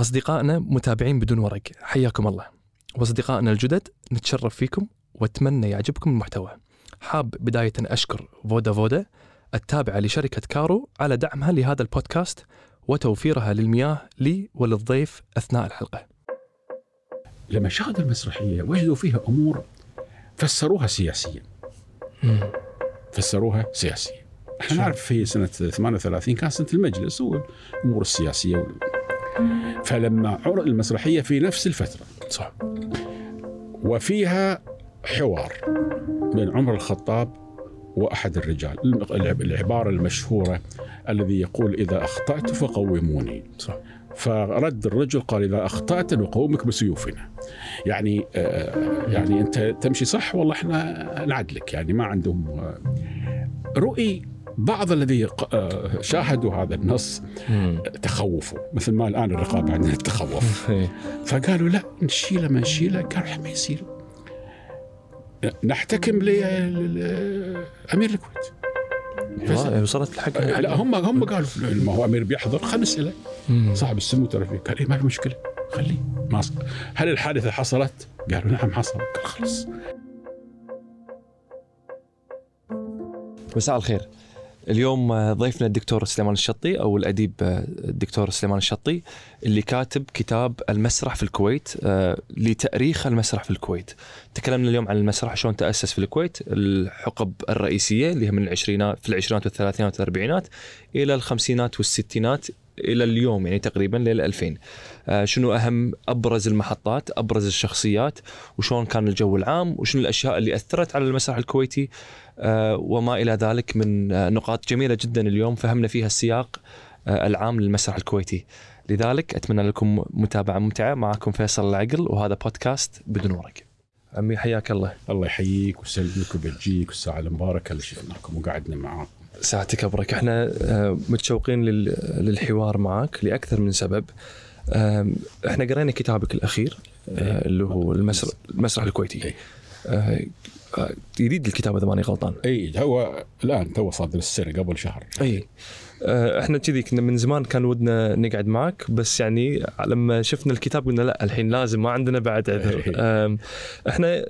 أصدقائنا متابعين بدون ورق. حياكم الله. وأصدقائنا الجدد نتشرف فيكم وأتمنى يعجبكم المحتوى. حاب بداية أشكر فودا فودا التابعة لشركة كارو على دعمها لهذا البودكاست وتوفيرها للمياه لي وللضيف أثناء الحلقة. لما شاهدوا المسرحية وجدوا فيها أمور فسروها سياسيا. فسروها سياسيا. إحنا نعرف في سنة 38 كان سنة المجلس والأمور السياسية وال... فلما عرض المسرحية في نفس الفترة صح وفيها حوار بين عمر الخطاب وأحد الرجال العب- العبارة المشهورة الذي يقول إذا أخطأت فقوموني صح. فرد الرجل قال إذا أخطأت نقومك بسيوفنا. يعني آه، يعني أنت تمشي صح والله إحنا نعدلك يعني ما عندهم آه، رؤي بعض الذي آه، شاهدوا هذا النص تخوفوا مثل ما الآن الرقابة عندنا تخوف. إيه. فقالوا لا نشيله ما نشيله قال ما يصير. نحتكم لامير الكويت. وصلت الحق لا هم هم قالوا ما هو أمير بيحضر خلينا نسأله. صاحب السمو ترى فيه قال إيه ما في مشكلة خليه. ما هل الحادثة حصلت؟ قالوا نعم حصل. قال خلاص. مساء الخير. اليوم آه، ضيفنا الدكتور سليمان الشطي أو الأديب آه، الدكتور سليمان الشطي اللي كاتب كتاب المسرح في الكويت آه، لتأريخ المسرح في الكويت. تكلمنا اليوم عن المسرح شلون تأسس في الكويت، الحقب الرئيسية اللي هي من العشرينات في العشرينات والثلاثينات والأربعينات إلى الخمسينات والستينات إلى اليوم يعني تقريبا ليل 2000 آه، شنو أهم أبرز المحطات أبرز الشخصيات وشلون كان الجو العام وشنو الأشياء اللي أثرت على المسرح الكويتي آه، وما إلى ذلك من آه، نقاط جميلة جدا اليوم فهمنا فيها السياق آه، العام للمسرح الكويتي. لذلك أتمنى لكم متابعة ممتعة. معكم فيصل العقل وهذا بودكاست بدون ورق. عمي حياك الله. الله يحييك ويسلمك ويبجيك والساعة المباركه اللي شفناكم وقعدنا معاكم. ساعتك أبرك. إحنا آه، متشوقين لل- للحوار معك لأكثر من سبب. إحنا قرينا كتابك الأخير آه، اللي هو المسرح المسرح الكويتي. إيه. آه، آه، جديد الكتاب إذا ماني غلطان. اي هو الآن تو صادر السنة قبل شهر. اي آه، إحنا كذي كنا من زمان كان ودنا نقعد معك بس يعني لما شفنا الكتاب قلنا لا الحين لازم ما عندنا بعد عذر. إحنا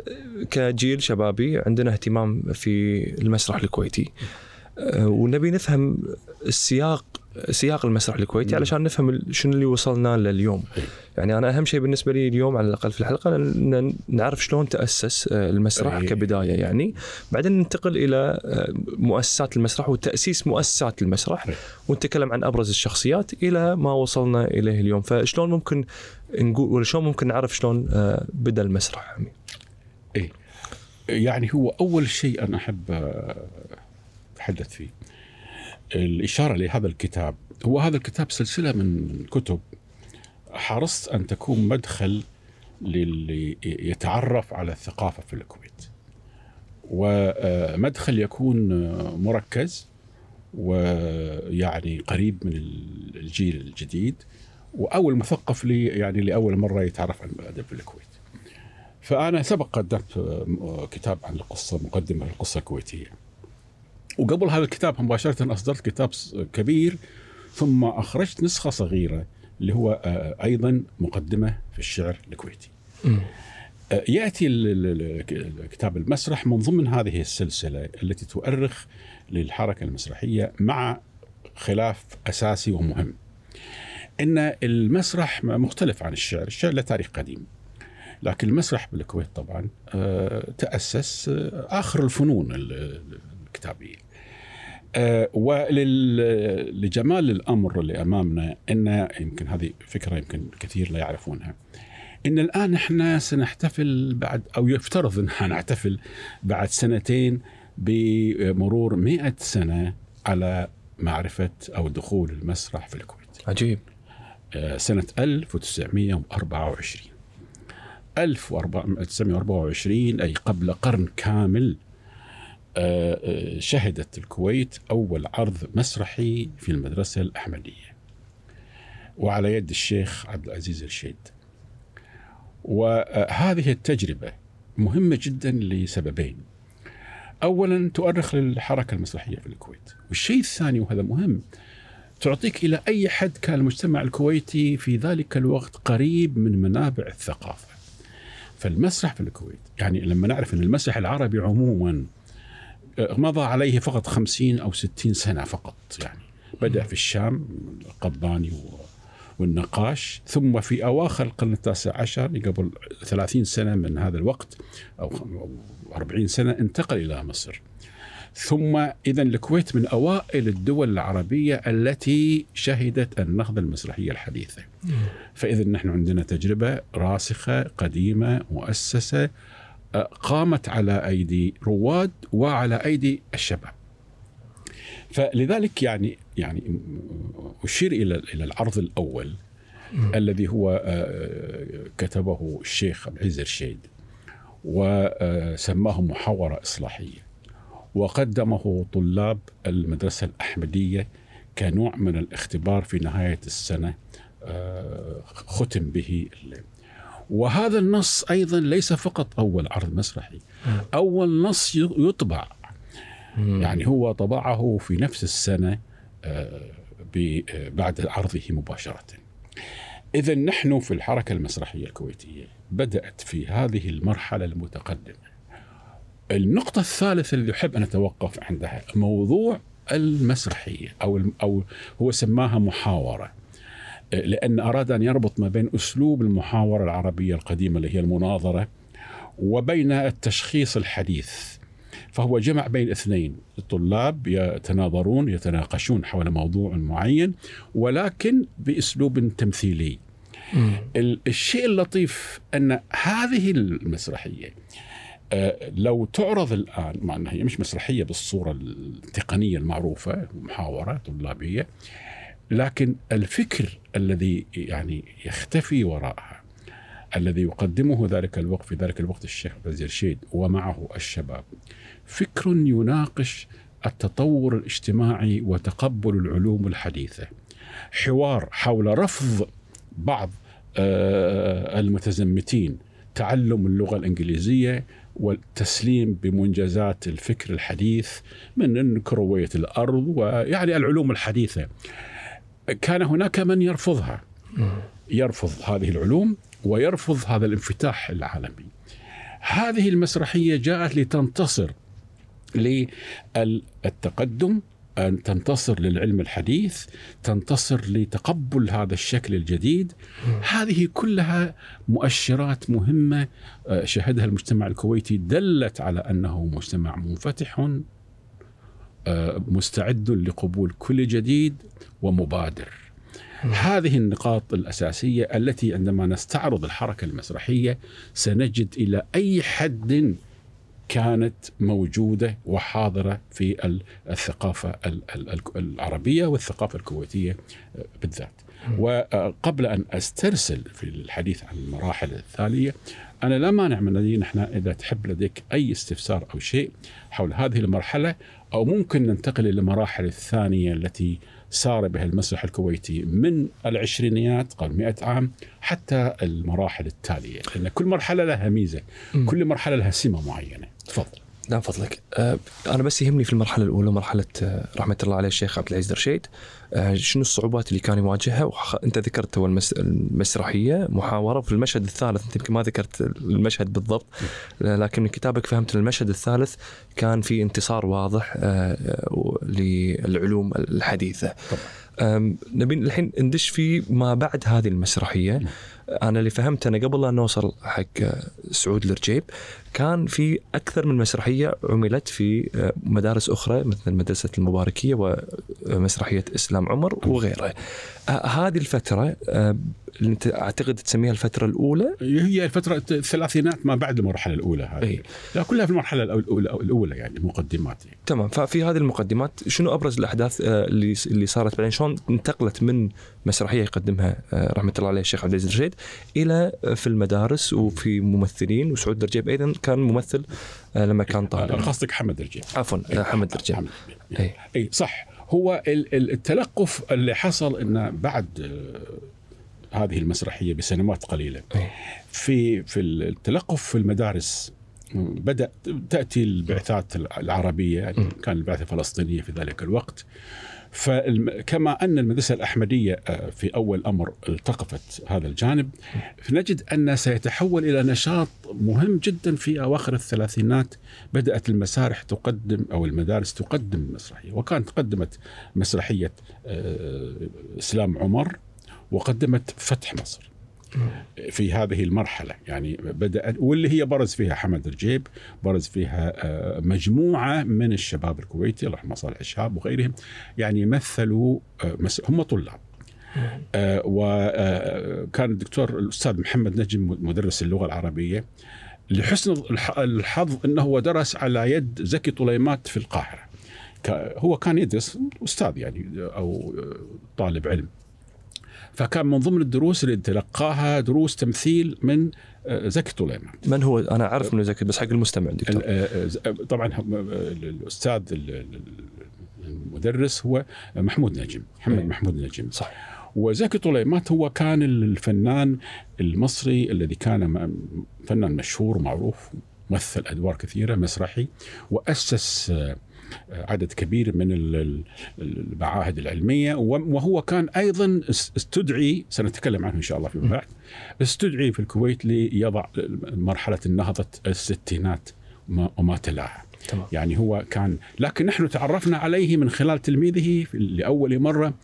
كجيل شبابي عندنا اهتمام في المسرح الكويتي. ونبي نفهم السياق سياق المسرح الكويتي علشان نفهم شنو اللي وصلنا له اليوم. يعني أنا أهم شيء بالنسبة لي اليوم على الأقل في الحلقة ان نعرف شلون تأسس آه، المسرح إيه. كبداية يعني بعدين ننتقل إلى آه، مؤسسات المسرح وتأسيس مؤسسات المسرح. ونتكلم عن أبرز الشخصيات إلى ما وصلنا إليه اليوم فشلون ممكن نقول ولا شلون ممكن نعرف شلون آه، بدأ المسرح عمي؟ يعني هو أول شيء أنا أحب اتحدث فيه الإشارة لهذا الكتاب هو هذا الكتاب سلسلة من كتب حرصت أن تكون مدخل للي يتعرف على الثقافة في الكويت ومدخل يكون آه، مركز ويعني قريب من الجيل الجديد أو المثقف لي يعني لأول مرة يتعرف على الادب في الكويت. فأنا سبق قدمت آه، كتاب عن القصة مقدمة للقصة الكويتية. وقبل هذا الكتاب مباشرة أصدرت كتاب كبير ثم أخرجت نسخة صغيرة اللي هو آه، أيضا مقدمة في الشعر الكويتي. آه، يأتي كتاب المسرح من ضمن هذه السلسلة التي تؤرخ للحركة المسرحية مع خلاف أساسي ومهم. إن المسرح مختلف عن الشعر، الشعر له تاريخ قديم. لكن المسرح بالكويت طبعا آه، تأسس آه، آخر الفنون ال- الكتابية. آه، ولجمال الأمر اللي أمامنا إن يمكن هذه فكرة يمكن كثير لا يعرفونها. إن الآن إحنا سنحتفل بعد أو يفترض إن نحتفل بعد سنتين بمرور مئة سنة على معرفة أو دخول المسرح في الكويت. عجيب آه، سنة 1924 1924 أي قبل قرن كامل شهدت الكويت أول عرض مسرحي في المدرسة الأحمدية. وعلى يد الشيخ عبد العزيز الشيد وهذه التجربة مهمة جدا لسببين. أولا تؤرخ للحركة المسرحية في الكويت. والشيء الثاني وهذا مهم تعطيك إلى أي حد كان المجتمع الكويتي في ذلك الوقت قريب من منابع الثقافة. فالمسرح في الكويت يعني لما نعرف إن المسرح العربي عموما آه، مضى عليه فقط 50 أو 60 سنة فقط يعني بدأ في الشام القباني والنقاش ثم في أواخر القرن التاسع عشر قبل 30 سنة من هذا الوقت أو 40 سنة انتقل إلى مصر. ثم اذا الكويت من أوائل الدول العربية التي شهدت النهضة المسرحية الحديثة. فاذا نحن عندنا تجربة راسخة قديمة مؤسسة آه، قامت على أيدي رواد وعلى أيدي الشباب. فلذلك يعني يعني أشير إلى إلى العرض الأول الذي هو آه، كتبه الشيخ عبد العزيز الرشيد وسماه محاورة إصلاحية وقدمه طلاب المدرسة الأحمدية كنوع من الاختبار في نهاية السنة آه، ختم به وهذا النص أيضا ليس فقط أول عرض مسرحي. أول نص يطبع. يعني هو طبعه في نفس السنة آه، بعد عرضه مباشرة. إذا نحن في الحركة المسرحية الكويتية بدأت في هذه المرحلة المتقدمة. النقطة الثالثة اللي أحب أن أتوقف عندها موضوع المسرحية أو أو هو سماها محاورة. لأن أراد أن يربط ما بين أسلوب المحاورة العربية القديمة اللي هي المناظرة وبين التشخيص الحديث. فهو جمع بين اثنين. الطلاب يتناظرون يتناقشون حول موضوع معين ولكن بأسلوب تمثيلي. الشيء اللطيف أن هذه المسرحية آه، لو تعرض الآن مع أنها هي مش مسرحية بالصورة التقنية المعروفة محاورة طلابية لكن الفكر الذي يعني يختفي وراءها الذي يقدمه ذلك الوقت في ذلك الوقت الشيخ عبد رشيد ومعه الشباب فكر يناقش التطور الاجتماعي وتقبل العلوم الحديثة حوار حول رفض بعض آه، المتزمتين تعلم اللغة الإنجليزية والتسليم بمنجزات الفكر الحديث من كرويه الأرض ويعني العلوم الحديثة. كان هناك من يرفضها. يرفض هذه العلوم ويرفض هذا الانفتاح العالمي. هذه المسرحية جاءت لتنتصر للتقدم أن تنتصر للعلم الحديث تنتصر لتقبل هذا الشكل الجديد هذه كلها مؤشرات مهمة آه، شهدها المجتمع الكويتي دلت على أنه مجتمع منفتح مستعد لقبول كل جديد ومبادر. هذه النقاط الأساسية التي عندما نستعرض الحركة المسرحية سنجد إلى أي حد كانت موجودة وحاضرة في الثقافة العربية والثقافة الكويتية آه، بالذات. وقبل أن أسترسل في الحديث عن المراحل التاليه أنا لا مانع من أن نحن إذا تحب لديك أي استفسار أو شيء حول هذه المرحلة أو ممكن ننتقل إلى المراحل الثانية التي سار بها المسرح الكويتي من العشرينيات قبل 100 عام حتى المراحل التالية. لأن كل مرحلة لها ميزة كل مرحلة لها سمة معينة. تفضل. نعم فضلك. أه أنا بس يهمني في المرحلة الأولى مرحلة آه، رحمة الله عليه الشيخ عبد العزيز رشيد. أه شنو الصعوبات اللي كان يواجهها؟ وخ... أنت ذكرت المس... المسرحية محاورة في المشهد الثالث أنت يمكن ما ذكرت المشهد بالضبط لكن من كتابك فهمت إن المشهد الثالث كان في انتصار واضح للعلوم الحديثة. طبعا. نبي الحين ندش في ما بعد هذه المسرحية أنا اللي فهمت أنا قبل لا نوصل حق سعود الرجيب كان في أكثر من مسرحية عملت في آه، مدارس أخرى مثل مدرسه المباركية ومسرحية إسلام عمر وغيرها. آه، هذه الفترة اللي انت اعتقد تسميها الفترة الأولى؟ هي الفترة الثلاثينات ما بعد المرحلة الأولى هذه. أي. لا كلها في المرحلة الاولى الأولى يعني مقدمات. يعني. تمام. ففي هذه المقدمات شنو أبرز الأحداث اللي اللي صارت بعدين؟ شلون انتقلت من مسرحية يقدمها رحمة الله عليه الشيخ عبد العزيز الرشيد إلى في المدارس وفي ممثلين وسعود الرجيب أيضا كان ممثل آه، لما كان طالب. آه، قصدك حمد رجيب عفوا آه، حمد رجيب اي اي صح. هو التلقف اللي حصل إنه بعد هذه المسرحية بسنوات قليلة. في في التلقف في المدارس بدأ تأتي البعثات العربية يعني كان البعثة الفلسطينية في ذلك الوقت. فكما أن المدرسة الأحمدية آه، في أول أمر التقفت هذا الجانب فنجد أن سيتحول إلى نشاط مهم جدا في أواخر الثلاثينات. بدأت المسارح تقدم أو المدارس تقدم مسرحية وكانت قدمت مسرحية آه، إسلام عمر وقدمت فتح مصر. في هذه المرحلة يعني بدأ واللي هي برز فيها حمد رجيب برز فيها آه، مجموعة من الشباب الكويتي الله يرحمه صالح الشهاب وغيرهم يعني مثلوا آه، هم طلاب. آه، وكان الدكتور الأستاذ محمد نجم مدرس اللغة العربية لحسن الح- الحظ إنه هو درس على يد زكي طليمات في القاهرة. ك- هو كان يدرس أستاذ يعني أو طالب علم. فكان من ضمن الدروس اللي تلقاها دروس تمثيل من آه، زكي طليمات من هو؟ أنا أعرف إنه زكي بس حق المستمع دكتور. آه، آه، طبعا الأستاذ ال- ال- المدرس هو محمود نجم محمد أي. محمود نجم. صح. وزكي طليمات هو كان الفنان المصري الذي كان فنان مشهور ومعروف مثل أدوار كثيرة مسرحي وأسس عدد كبير من ال- ال- المعاهد العلمية وهو كان أيضا اس- استدعي سنتكلم عنه إن شاء الله فيما بعد استدعي في الكويت ليضع مرحلة النهضه الستينات وما- تلاها. تمام. يعني هو كان لكن نحن تعرفنا عليه من خلال تلميذه لأول مرة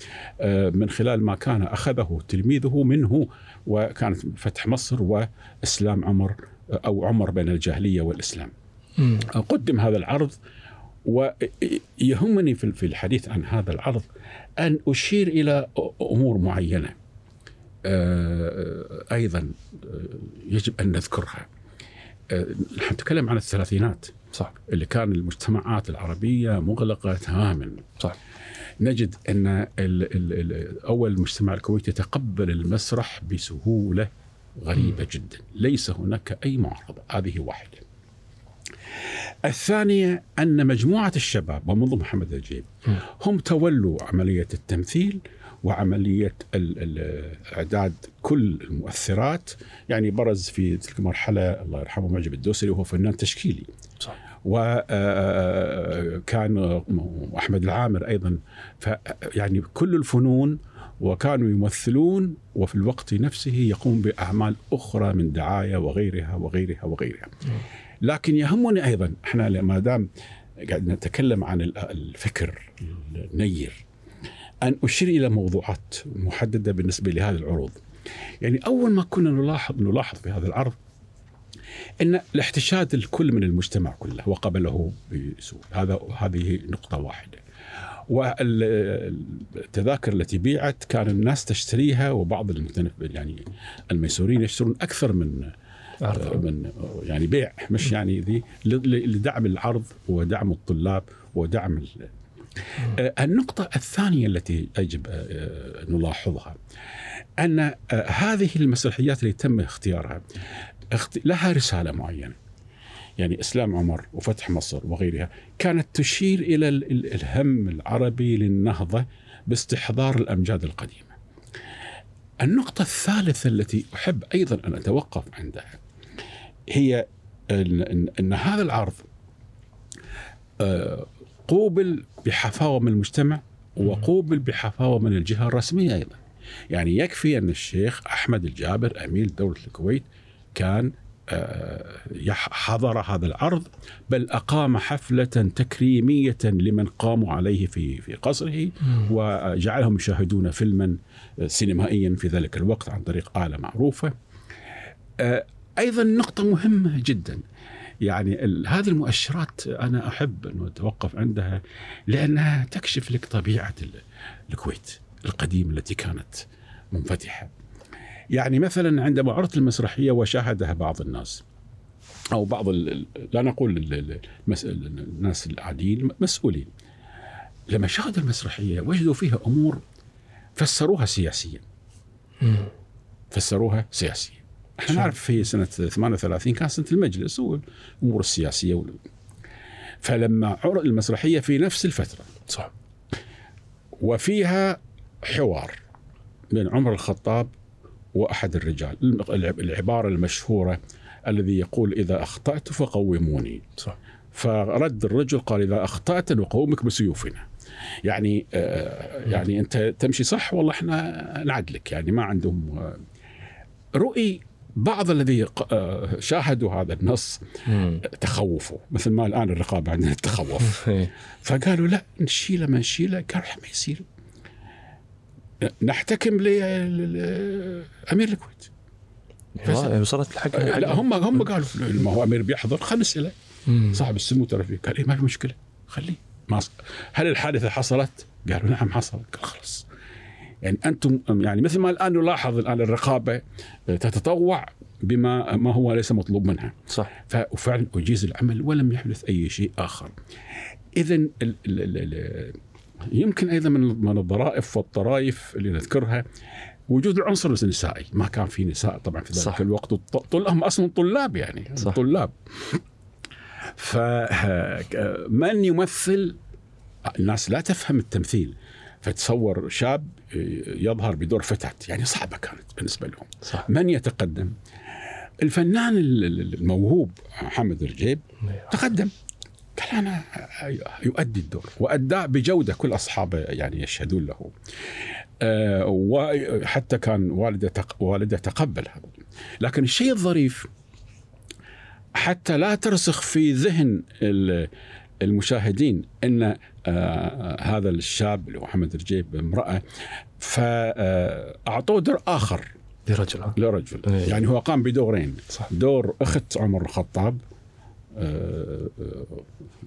آه، من خلال ما كان أخذه تلميذه منه وكانت فتح مصر وإسلام عمر أو عمر بين الجاهلية والإسلام. مم. قدم هذا العرض ويهمني في في الحديث عن هذا العرض أن أشير إلى أمور معينة آه، أيضا آه، يجب أن نذكرها. آه، نحن نتكلم عن الثلاثينات صح. اللي كان المجتمعات العربية مغلقة تماما. صح. نجد أن ال ال ال أول المجتمع الكويتي تقبل المسرح بسهولة غريبة جدا. ليس هناك أي معارضة هذه واحدة. الثانية أن مجموعة الشباب ومنذ محمد نجيب. هم تولوا عملية التمثيل وعملية إعداد كل المؤثرات. يعني برز في تلك المرحلة الله يرحمه معجب الدوسري وهو فنان تشكيلي. صح. وكان أحمد العامر أيضا. يعني كل الفنون وكانوا يمثلون وفي الوقت نفسه يقوم بأعمال أخرى من دعاية وغيرها وغيرها وغيرها. لكن يهمني أيضا إحنا ما دام قاعد نتكلم عن ال- الفكر النير أن أشير إلى موضوعات محددة بالنسبة لهذه العروض. يعني أول ما كنا نلاحظ نلاحظ في هذا العرض إن الاحتشاد الكل من المجتمع كله وقبله بسوء هذا هذه نقطة واحدة والتذاكر التي بيعت كان الناس تشتريها وبعض يعني الميسورين يشترون أكثر من أعرف. من يعني بيع مش يعني ذي لدعم العرض ودعم الطلاب ودعم آه، النقطة الثانية التي يجب آه، نلاحظها أن آه، هذه المسرحيات اللي تم اختيارها اخت- لها رسالة معينة. يعني إسلام عمر وفتح مصر وغيرها كانت تشير إلى ال- ال- الهم العربي للنهضة باستحضار الأمجاد القديمة. النقطة الثالثة التي أحب أيضا أن أتوقف عندها هي أن هذا العرض آه، قوبل بحفاوة من المجتمع وقوبل بحفاوة من الجهة الرسمية أيضا. يعني يكفي أن الشيخ أحمد الجابر أمير دولة الكويت كان آه، حضر هذا العرض بل أقام حفلة تكريمية لمن قاموا عليه في في قصره وجعلهم يشاهدون فيلما سينمائيا في ذلك الوقت عن طريق آلة معروفة. أيضا نقطة مهمة جدا. يعني هذه المؤشرات أنا أحب أن أتوقف عندها لأنها تكشف لك طبيعة ال- الكويت القديمة التي كانت منفتحة. يعني مثلا عندما عرضت المسرحية وشاهدها بعض الناس أو بعض لا نقول الناس العاديين مسؤولين. لما شاهدوا المسرحية وجدوا فيها أمور فسروها سياسيا. فسروها سياسيا. إحنا؟ نعرف في سنة 38 كان سنة المجلس والأمور السياسية وال... فلما عرض المسرحية في نفس الفترة صح. وفيها حوار بين عمر الخطاب وأحد الرجال الع- العبارة المشهورة الذي يقول إذا أخطأت فقوموني. صح. فرد الرجل قال إذا أخطأت نقومك بسيوفنا. يعني آه، يعني أنت تمشي صح والله إحنا نعدلك يعني ما عندهم آه، رؤي بعض الذي آه، شاهدوا هذا النص مم. تخوفوا. مثل ما الآن الرقابة عندنا تخوف. إيه. فقالوا لا نشيله ما نشيله. قالوا ما يصير. نحتكم لامير الكويت. بس- يعني وصلت الحق لا هم هم قالوا ما هو أمير بيحضر خلينا نسأله. صاحب السمو ترى فيه. قال إيه ما في مشكلة. خليه. ما هل الحادثة حصلت؟ قالوا نعم حصلت. قال خلاص. يعني أنتم يعني مثل ما الآن نلاحظ الآن الرقابة تتطوع بما ما هو ليس مطلوب منها صح ف- وفعلا أجيز العمل ولم يحدث أي شيء آخر. اذا يمكن أيضا من من الظرائف والطرائف اللي نذكرها وجود العنصر النسائي، ما كان في نساء طبعا في ذلك صح. الوقت هم أصلا طلاب يعني صح. طلاب. فمن يمثل الناس لا تفهم التمثيل فتصور شاب يظهر بدور فتاة يعني صعبة كانت بالنسبة لهم. صح. من يتقدم؟ الفنان ال- ال- الموهوب محمد رجيب تقدم. قال أنا يؤدي الدور واداه بجودة كل أصحابه يعني يشهدون له. آه، وحتى كان والده تق- والده تقبل هذا. لكن الشيء الظريف حتى لا ترسخ في ذهن ال- المشاهدين إن آه، هذا الشاب اللي هو محمد رجيب امراه فأعطوه دور آخر لرجل؟ لرجل إيه. يعني هو قام بدورين صح. دور أخت عمر الخطاب آه،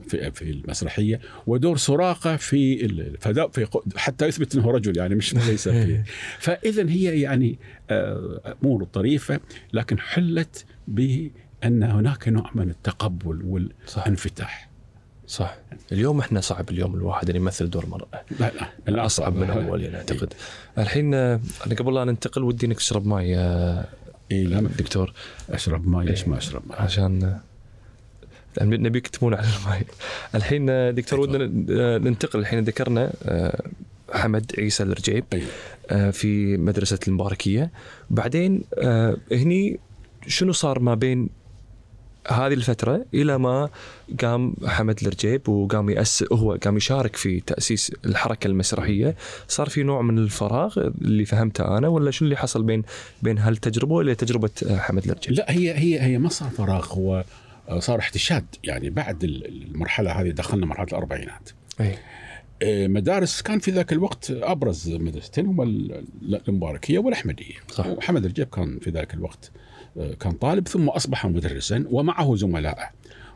في في المسرحية ودور سراقة في ال- فدا- في حتى يثبت إنه رجل يعني مش ليس في فاذا هي يعني آه، أمور طريفة لكن حلت بأن هناك نوع من التقبل والانفتاح صح اليوم إحنا صعب اليوم الواحد ان يمثل دور مرأة. لا لا أصعب من أول أعتقد. الحين آه، أنا قبل لا ننتقل ودي إنك تشرب ماي يا إيه لا دكتور. أشرب ماء ليش ما أشرب ماء؟ عشان آه، نبيك تمون على الماي. الحين آه، دكتور ودنا آه، ننتقل. الحين ذكرنا آه، حمد عيسى الرجيب. آه، في مدرسة المباركية. بعدين آه، هني شنو صار ما بين هذه الفترة إلى ما قام حمد الرجيب وقام يأس هو قام يشارك في تأسيس الحركة المسرحية. صار في نوع من الفراغ اللي فهمته أنا ولا شنو اللي حصل بين بين هالتجربة ولا تجربة آه، حمد الرجيب؟ لا هي هي هي ما صار فراغ هو صار احتشاد. يعني بعد المرحلة هذه دخلنا مرحلة الأربعينات. أي. آه، مدارس كان في ذاك الوقت أبرز مدرستين هما ال- المباركية والأحمدية. صح. وحمد الجيب كان في ذاك الوقت كان طالب ثم أصبح مدرسا ومعه زملائه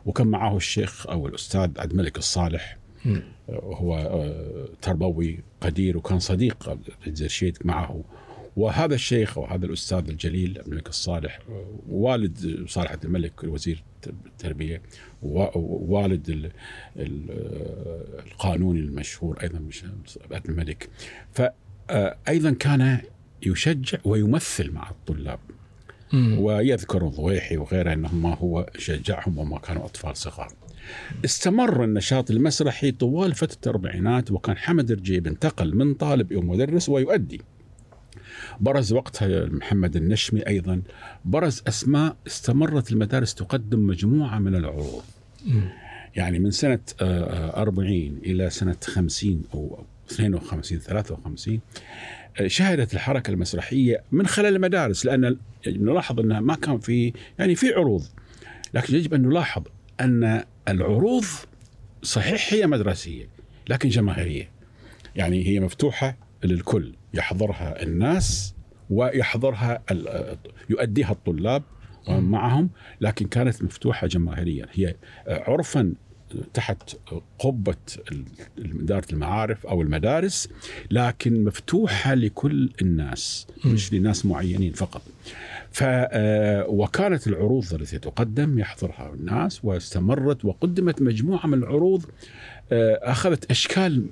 وكان معه الشيخ أو الأستاذ عبد الملك الصالح. آه، هو آه، تربوي قدير وكان صديق الرشيد معه وهذا الشيخ وهذا الأستاذ الجليل عبد الملك الصالح آه، والد صالح عبد الملك وزير التربية ووالد ال- ال- آه، القانوني المشهور أيضا مش عبد الملك فايضا كان يشجع ويمثل مع الطلاب. ويذكر الضويحي وغيره انه ما هو شجعهم وما كانوا أطفال صغار. استمر النشاط المسرحي طوال فترة الأربعينات وكان حمد رجيب انتقل من طالب إلى مدرس ويؤدي. برز وقتها محمد النشمي أيضا برز أسماء استمرت المدارس تقدم مجموعة من العروض. يعني من سنة آه، آه، 40 إلى سنة 50 أو 52 53 آه، شهدت الحركة المسرحية من خلال المدارس لأن نلاحظ أنها ما كان في يعني في عروض. لكن يجب أن نلاحظ أن العروض صحيح هي مدرسية لكن جماهيرية. يعني هي مفتوحة للكل يحضرها الناس ويحضرها يؤديها الطلاب معهم لكن كانت مفتوحة جماهيريا. هي عرفا تحت قبة إدارة المعارف أو المدارس لكن مفتوحة لكل الناس مش لناس معينين فقط. ف آه، وكانت العروض التي تقدم يحضرها الناس واستمرت وقدمت مجموعة من العروض آه، أخذت أشكال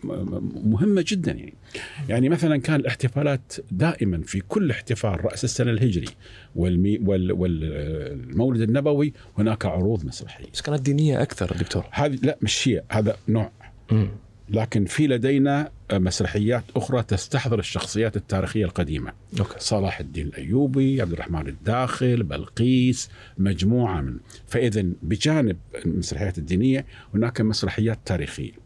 مهمة جدا يعني. يعني مثلا كان الاحتفالات دائما في كل احتفال رأس السنة الهجري والمي وال والمولد النبوي هناك عروض مسرحية. بس كانت دينية أكثر دكتور هذه لا مش هي هذا نوع. لكن في لدينا مسرحيات أخرى تستحضر الشخصيات التاريخية القديمة. أوكي. صلاح الدين الأيوبي عبد الرحمن الداخل بلقيس مجموعة من فاذا بجانب المسرحيات الدينية هناك مسرحيات تاريخية.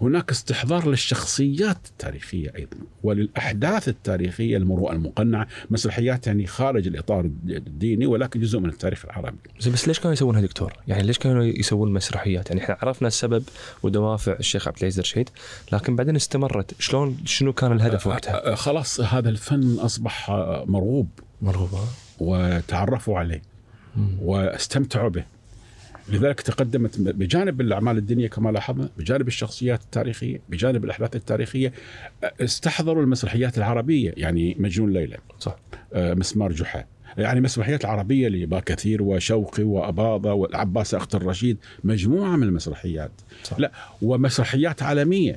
هناك استحضار للشخصيات التاريخية أيضا وللأحداث التاريخية المروءة المقنعة مسرحيات يعني خارج الإطار الديني ولكن جزء من التاريخ العربي. بس ليش كانوا يسوونها دكتور؟ يعني ليش كانوا يسوون مسرحيات؟ يعني إحنا عرفنا السبب ودوافع الشيخ عبد العزيز رشيد لكن بعدين استمرت، شلون شنو كان الهدف وقتها؟ أه، خلاص هذا الفن أصبح مرغوب. مرغوب وتعرفوا عليه. واستمتعوا به. لذلك تقدمت بجانب الأعمال الدينية كما لاحظنا، بجانب الشخصيات التاريخية، بجانب الأحداث التاريخية استحضروا المسرحيات العربية يعني مجنون ليلى صح. آه، مسمار جحا. يعني مسرحيات العربية لبا كثير وشوقي وأباضة والعباس أخت الرشيد مجموعة من المسرحيات. صح. لا ومسرحيات عالمية.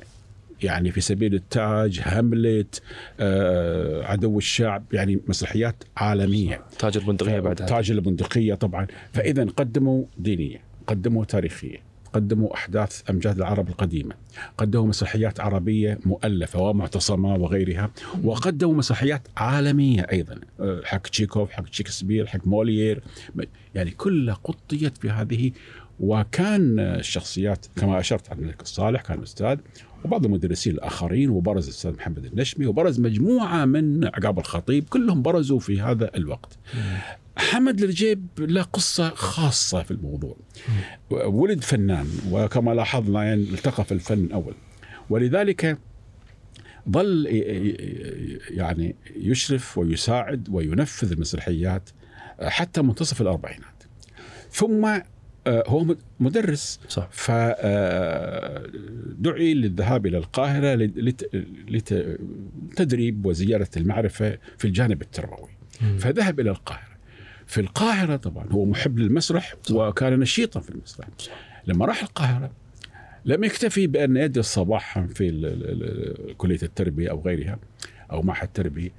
يعني في سبيل التاج هاملت آه، عدو الشعب يعني مسرحيات عالمية. تاج البندقية بعدها تاج البندقية طبعا. فإذا قدموا دينية قدموا تاريخية قدموا أحداث أمجاد العرب القديمة قدموا مسرحيات عربية مؤلفة ومعتصمة وغيرها وقدموا مسرحيات عالمية أيضا. آه، حق تشيكوف حق شكسبير حق موليير. يعني كلها قطيت في هذه. وكان الشخصيات كما أشرت عن الملك الصالح كان أستاذ وبعض المدرسين الآخرين وبرز الأستاذ محمد النشمي وبرز مجموعة من عقاب الخطيب كلهم برزوا في هذا الوقت. حمد الرجيب له قصة خاصة في الموضوع. ولد فنان وكما لاحظنا يعني التقى في الفن أول ولذلك ظل يعني يشرف ويساعد وينفذ المسرحيات حتى منتصف الأربعينات. ثم هو مدرس. صح. فدعي آه، للذهاب إلى القاهرة لتدريب وزيارة المعرفة في الجانب التربوي. فذهب إلى القاهرة. في القاهرة طبعا هو محب للمسرح صح. وكان نشيطا في المسرح. صح. لما راح القاهرة لم يكتفي بأن يدرس صباحا في كلية التربية أو غيرها أو معهد التربيه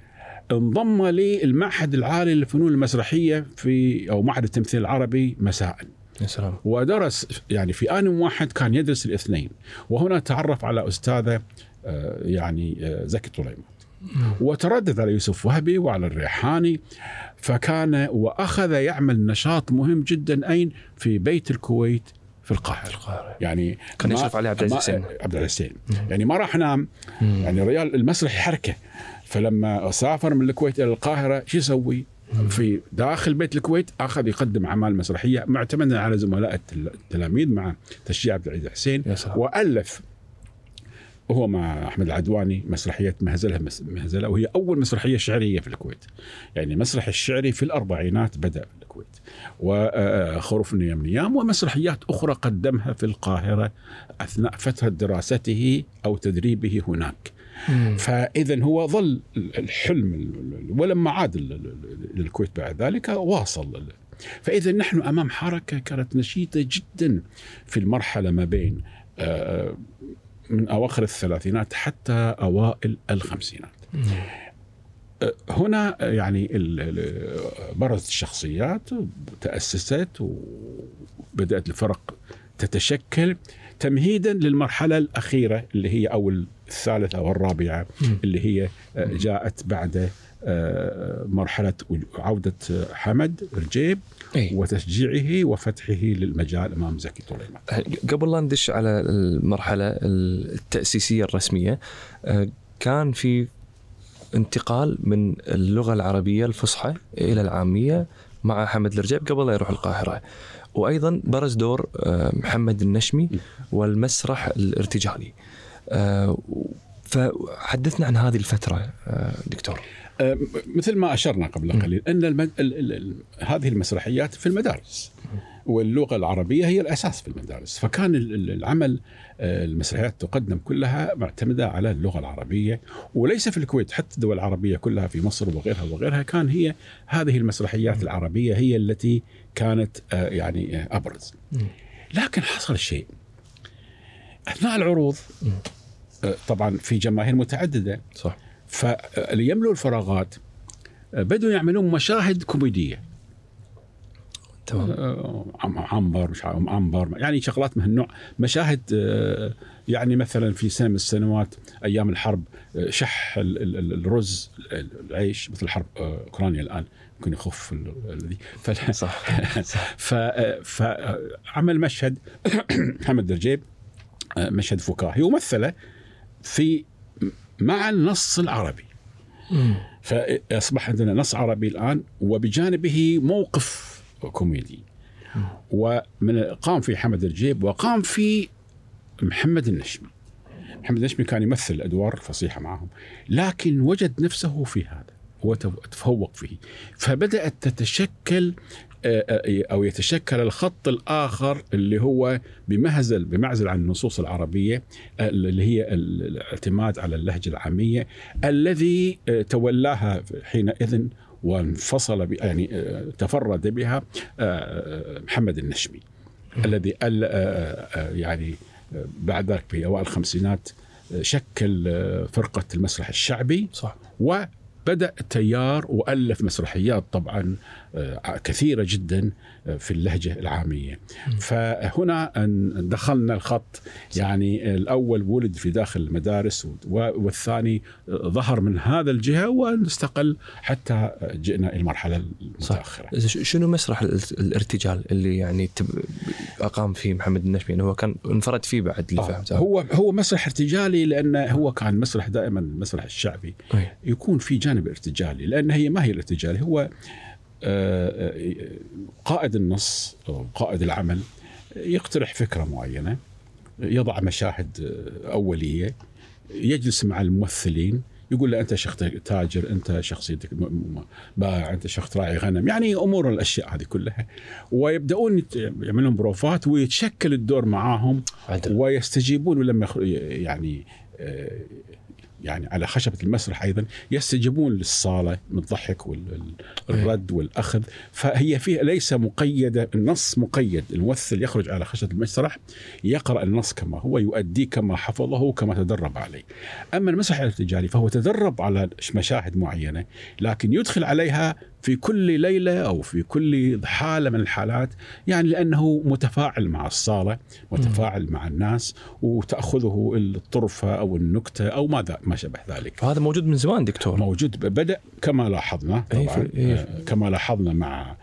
انضم للمعهد العالي للفنون المسرحية في أو معهد التمثيل العربي مساء. يا سلام. ودرس يعني في آن واحد كان يدرس الاثنين وهنا تعرف على أستاذة آه، يعني آه، زكي طليمات وتردد على يوسف وهبي وعلى الريحاني فكان وأخذ يعمل نشاط مهم جدا أين؟ في بيت الكويت في القاهرة. القاهرة. يعني كان يشرف عليه عبد العزيز حسين. عبد العزيز حسين. يعني ما راح نام يعني ريال المسرح حركه فلما سافر من الكويت إلى القاهرة شو يسوي؟ في داخل بيت الكويت أخذ يقدم أعمال مسرحية معتمدا على زملاء التلاميذ مع تشجيع عبد العزيز حسين وألف هو مع أحمد العدواني مسرحية مهزله مهزلة وهي أول مسرحية شعرية في الكويت. يعني المسرح الشعري في الأربعينات بدأ في الكويت. وخروف نيام نيام ومسرحيات أخرى قدمها في القاهرة أثناء فتره دراسته أو تدريبه هناك. فاذا هو ظل الحلم ولما عاد للكويت بعد ذلك واصل. فاذا نحن أمام حركة كانت نشيطة جدا في المرحلة ما بين آه، من أواخر الثلاثينات حتى أوائل الخمسينات. آه، هنا يعني برزت الشخصيات تأسست وبدأت الفرق تتشكل تمهيدا للمرحلة الأخيرة اللي هي أو الثالثه والرابعه اللي هي آه، جاءت بعد آه، مرحلة عودة حمد رجيب أي. وتشجيعه وفتحه للمجال أمام زكي طليمان. قبل لا ندش على المرحلة التأسيسية الرسمية آه، كان في انتقال من اللغة العربية الفصحى إلى العامية مع حمد الرجيب قبل لا يروح القاهرة. وأيضا برز دور محمد النشمي والمسرح الارتجالي. آه، فحدثنا عن هذه الفترة آه، دكتور. آه، مثل ما أشرنا قبل قليل أن المد... ال... ال... هذه المسرحيات في المدارس واللغة العربية هي الأساس في المدارس فكان العمل المسرحيات تقدم كلها معتمدة على اللغة العربية وليس في الكويت حتى الدول العربية كلها في مصر وغيرها وغيرها كان هي هذه المسرحيات العربية هي التي كانت يعني أبرز. لكن حصل شيء. أثناء العروض آه، طبعا في جماهير متعددة. صح. فليملوا الفراغات آه، بدوا يعملون مشاهد كوميدية. تمام. آه، عنبر مش عنبر يعني شغلات من هالنوع. مشاهد يعني مثلا في سنه من السنوات أيام الحرب شح الرز العيش مثل حرب أوكرانيا الآن يمكن يخف الذي صح. فعمل مشهد. محمد درجيب آه، مشهد فكاهي ومثله في مع النص العربي. فأصبح عندنا نص عربي الآن وبجانبه موقف كوميدي. ومن قام في حمد الجيب وقام في محمد النشمي. محمد النشمي كان يمثل أدوار فصيحة معهم لكن وجد نفسه في هذا وتفوق فيه. فبدأت تتشكل أو يتشكل الخط الآخر اللي هو بمهزل بمعزل عن النصوص العربية اللي هي الاعتماد على اللهجة العامية الذي تولاها حينئذ وانفصل يعني تفرد بها محمد النشمي الذي يعني بعد ذلك في أوائل الخمسينات شكل فرقة المسرح الشعبي صح. بدأ تيار وألف مسرحيات طبعا كثيرة جدا آه، في اللهجة العامية. فهنا دخلنا الخط يعني الأول ولد في داخل المدارس والثاني آه، ظهر من هذا الجهة واستقل حتى جئنا إلى المرحلة المتأخرة. صح. شنو مسرح الارتجال اللي يعني أقام فيه محمد النشمي هو كان انفرد فيه بعد اللي فهمته. هو هو مسرح ارتجالي لأنه هو كان مسرح دائما المسرح الشعبي. يكون في جانب ارتجالي لأن هي ما هي الارتجالي هو آه، آه، قائد النص أو قائد العمل يقترح فكرة معينة يضع مشاهد أولية يجلس مع الممثلين يقول له أنت شخص تاجر أنت شخصيتك بائع أنت شخص راعي غنم يعني أمور الأشياء هذه كلها ويبدأون يعملون بروفات ويتشكل الدور معاهم. ويستجيبون لما يعني آه، يعني على خشبة المسرح أيضا يستجيبون للصالة من الضحك والرد والأخذ. فهي فيها ليس مقيدة النص مقيد. الممثل يخرج على خشبة المسرح يقرأ النص كما هو يؤديه كما حفظه كما تدرب عليه. أما المسرح الارتجالي فهو تدرب على مشاهد معينة لكن يدخل عليها في كل ليلة أو في كل حالة من الحالات يعني لأنه متفاعل مع الصالة متفاعل مع الناس وتأخذه الطرفة أو النكتة أو ماذا ما شابه ذلك. هذا موجود من زمان دكتور. موجود بدأ كما لاحظنا إيه، طبعا إيه. آه، كما لاحظنا مع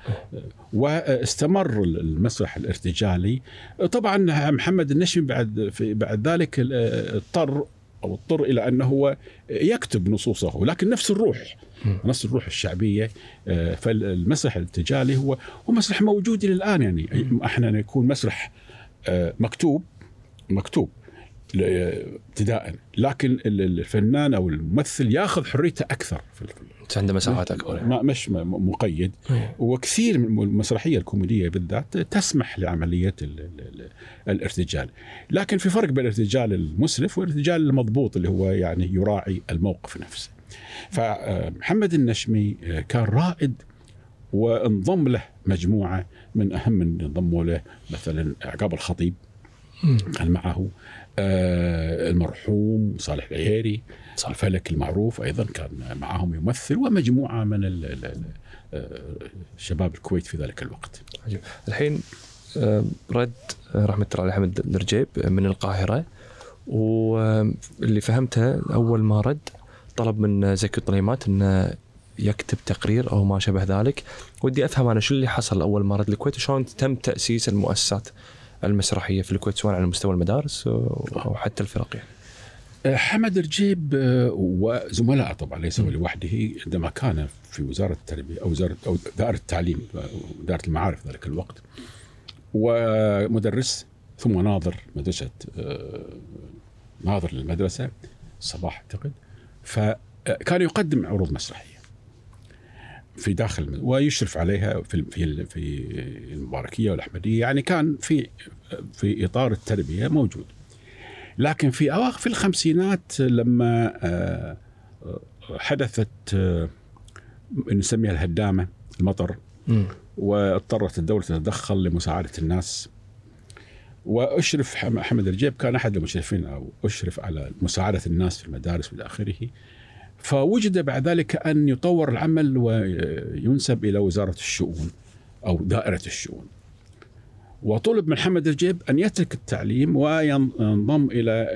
واستمر المسرح الارتجالي. طبعا محمد النشمي بعد في بعد ذلك آه، اضطر أو اضطر إلى أنه هو يكتب نصوصه لكن نفس الروح نفس الروح الشعبية آه، فالمسرح الارتجالي هو هو مسرح موجود إلى الآن يعني. أحنا يكون مسرح آه، مكتوب مكتوب ابتداء. لكن الفنان أو الممثل ياخذ حريته أكثر في عنده مساحات أكبر ما مش مقيد. وكثير من المسرحية الكوميدية بالذات تسمح لعملية الارتجال. لكن في فرق بين الارتجال المسرف والارتجال المضبوط اللي هو يعني يراعي الموقف نفسه. فمحمد النشمي كان رائد وانضم له مجموعة من أهم من انضموا له مثلا عقاب الخطيب كان معه آه، المرحوم صالح العييري صالح فلك المعروف أيضا كان معهم يمثل ومجموعة من آه، شباب الكويت في ذلك الوقت. عجيب. الحين آه، رد رحمة الله عليه حمد الرجيب من القاهرة واللي فهمته أول ما رد طلب من زكي الطليمات إنه يكتب تقرير أو ما شابه ذلك. ودي أفهم أنا شو اللي حصل أول ما رد الكويت وشلون تم تأسيس المؤسسات المسرحية في الكويت سواء على مستوى المدارس أو حتى الفرق يعني. أه، حمد رجيب أه، وزملائه طبعا ليس هو لوحده عندما كان في وزارة التربية أو وزاره أو دائرة التعليم وزاره المعارف ذلك الوقت. ومدرس ثم ناظر مدرسة أه، ناظر للمدرسة صباح أعتقد. فكان يقدم عروض مسرحية في داخل ويشرف عليها في في في المباركية والأحمدية. يعني كان في في إطار التربية موجود. لكن في أواخر في الخمسينات لما آه، حدثت آه، نسميها الهدامة المطر واضطرت الدولة تتدخل لمساعدة الناس. وأشرف محمد الجيب كان أحد المشرفين أو أشرف على مساعدة الناس في المدارس والى آخره. فوجد بعد ذلك أن يطور العمل وينسب إلى وزارة الشؤون أو دائرة الشؤون. وطلب من محمد الجيب أن يترك التعليم وينضم إلى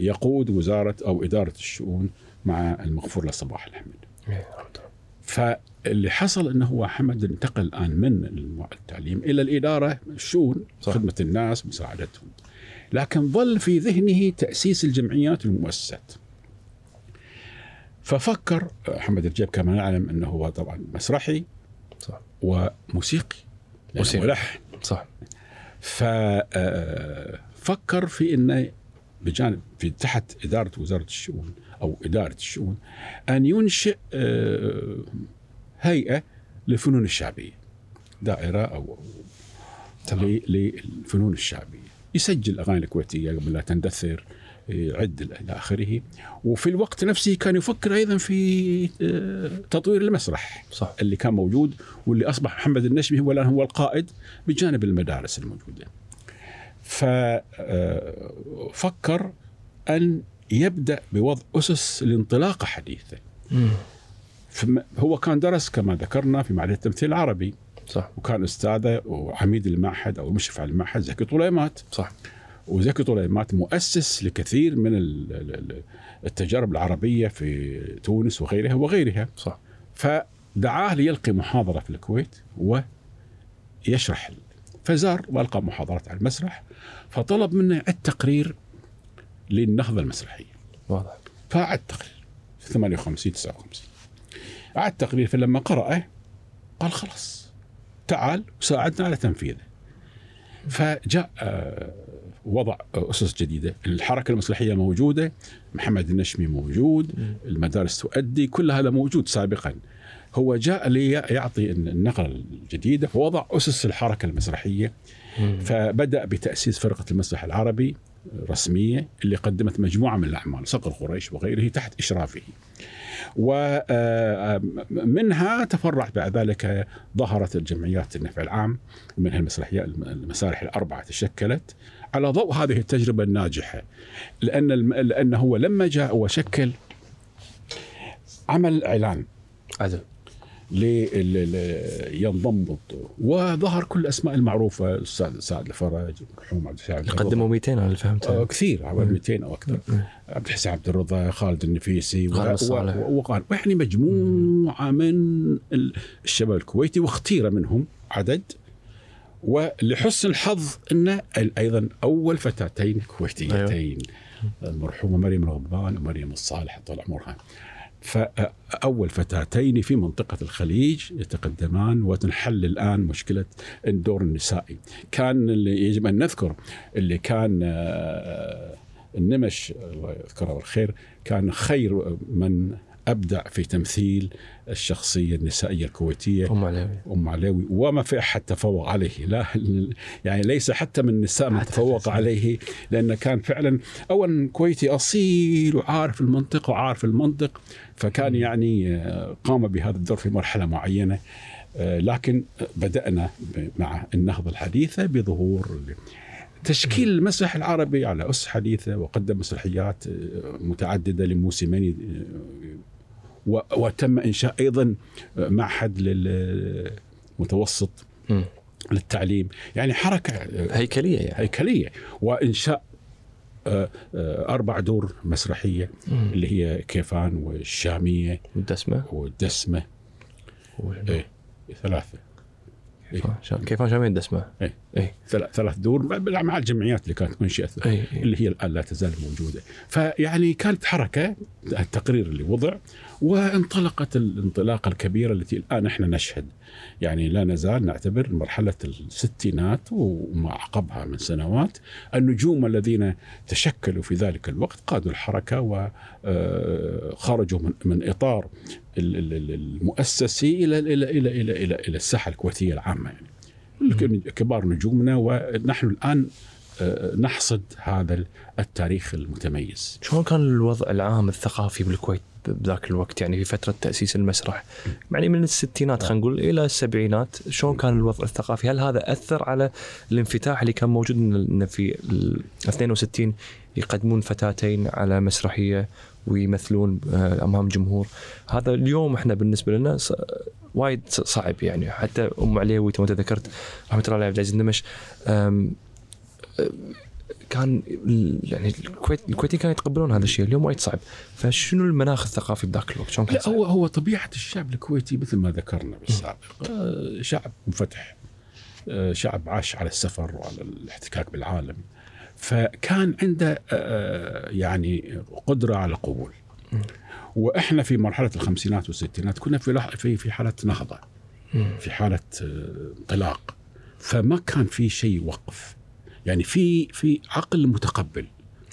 يقود وزارة أو إدارة الشؤون مع المغفور له صباح الحمد فاللي حصل أنه هو حمد انتقل الآن من التعليم إلى الإدارة الشؤون خدمة الناس مساعدتهم. لكن ظل في ذهنه تأسيس الجمعيات والمؤسسات ففكر محمد الجيب كما نعلم إنه هو طبعا مسرحي صح. وموسيقي موسيقي. ملحن. صح. ففكر في إنه بجانب في تحت إدارة وزارة الشؤون أو إدارة الشؤون أن ينشئ آه، هيئة للفنون أو تمام. ل- للفنون الشعبية يسجل الاغاني الكويتيه قبل لا تندثر يعد إلى آخره وفي الوقت نفسه كان يفكر أيضا في آه، تطوير المسرح صح اللي كان موجود واللي أصبح محمد النشمي هو الآن هو القائد بجانب المدارس الموجودة. ففكر أن يبدأ بوضع أسس لانطلاقه حديثه. هو كان درس كما ذكرنا في معهد التمثيل العربي. صح. وكان أستاذه وعميد المعهد أو المشرف على المعهد زكي طليمات. صح. وزكي طليمات مؤسس لكثير من ال- ال- ال- التجارب العربية في تونس وغيرها وغيرها. صح. فدعاه ليلقي محاضرة في الكويت ويشرح فزار وألقى محاضرات على المسرح فطلب منه يعد تقرير للنهضة المسرحية. واضح. فأعد تقرير في 58 59 أعد تقرير فلما قرأه قال خلاص تعال وساعدنا على تنفيذه. فجاء آه، وضع أسس جديدة. الحركة المسرحية موجودة محمد النشمي موجود المدارس تؤدي كل هذا موجود سابقا. هو جاء ليعطي النقلة الجديدة ووضع أسس الحركة المسرحية. مم. فبدأ بتأسيس فرقة المسرح العربي. رسمية اللي قدمت مجموعة من الأعمال صقر قريش وغيره تحت إشرافه. ومنها تفرعت بعد ذلك ظهرت الجمعيات النفع العام منها المسرحيات المسارح الأربعة تشكلت على ضوء هذه التجربة الناجحة. لأن لأنه هو لما جاء وشكل عمل إعلان. لينضم بالدور وظهر كل الأسماء المعروفة الأستاذ سعد الفرج المرحوم عبد السعيد قدموا 200 أنا فهمته. آه، كثير حوالي 200 أو أكثر. عبد الحسين عبد الرضا خالد النفيسي. وقال يعني مجموعة من ال- الشباب الكويتي واختير منهم عدد. ولحسن الحظ إن أيضا أول فتاتين كويتيتين. المرحومة مريم الغضبان ومريم الصالح طال عمرها فأول فتاتين في منطقة الخليج يتقدمان وتنحل الآن مشكلة الدور النسائي. كان اللي يجب أن نذكر اللي كان آه، النمش الله يذكره بالخير كان خير من أبدع في تمثيل الشخصية النسائية الكويتية أم علوي. أم علوي وما في أحد تفوق عليه. لا يعني ليس حتى من النساء من تفوق. عليه لأنه كان فعلا اولا كويتي أصيل وعارف المنطق وعارف المنطق فكان يعني آه، قام بهذا الدور في مرحلة معينة. آه، لكن بدأنا ب- مع النهضة الحديثة بظهور تشكيل المسرح العربي على أس حديثة وقدم مسرحيات آه، متعددة لموسمين وتم إنشاء أيضا معهد للمتوسط. للتعليم. يعني حركة آه، هيكلية يعني. هيكلية. وإنشاء آه، آه، أربع دور مسرحية مم. اللي هي كيفان والشامية والدسمة. والدسمة. وال- إيه ثلاثة. إيه. شا- كيف شامين الدسمه إيه. اي ثلاث دور مع الجمعيات اللي كانت منشئة اي اللي هي الآن لا تزال موجودة. فيعني كانت حركة التقرير اللي وضع. وانطلقت الانطلاقة الكبيرة التي الآن إحنا نشهد. يعني لا نزال نعتبر مرحلة الستينات وما عقبها من سنوات النجوم الذين تشكلوا في ذلك الوقت قادوا الحركة وخرجوا من من ال- المؤسسي إلى إلى إلى إلى إلى, إلى الساحة الكويتية العامة يعني. كبار نجومنا ونحن الآن آه، نحصد هذا التاريخ المتميز. شلون كان الوضع العام الثقافي بالكويت؟ بذاك الوقت يعني في فترة تأسيس المسرح. يعني من الستينات خلينا نقول إلى السبعينات شلون كان الوضع الثقافي؟ هل هذا أثر على الانفتاح اللي كان موجود ان في ال 62 يقدمون فتاتين على مسرحية ويمثلون آه، أمام جمهور؟ هذا اليوم إحنا بالنسبة لنا وايد صعب يعني. حتى أم عليوي تو ذكرت رحمة الله عليه عبد العزيز النمش كان يعني الكويت الكويتيين كانوا يتقبلون هذا الشيء. اليوم وايد صعب. فشنو المناخ الثقافي بذاك الوقت؟ شلون كان لا؟ هو هو طبيعة الشعب الكويتي مثل ما ذكرنا بالسابق. آه، شعب منفتح. آه، شعب عاش على السفر وعلى الاحتكاك بالعالم. فكان عنده آه، يعني قدرة على القبول وإحنا في مرحلة الخمسينات والستينات كنا في في في حالة نهضة. في حالة انطلاق. فما كان في شيء وقف يعني في في عقل متقبل.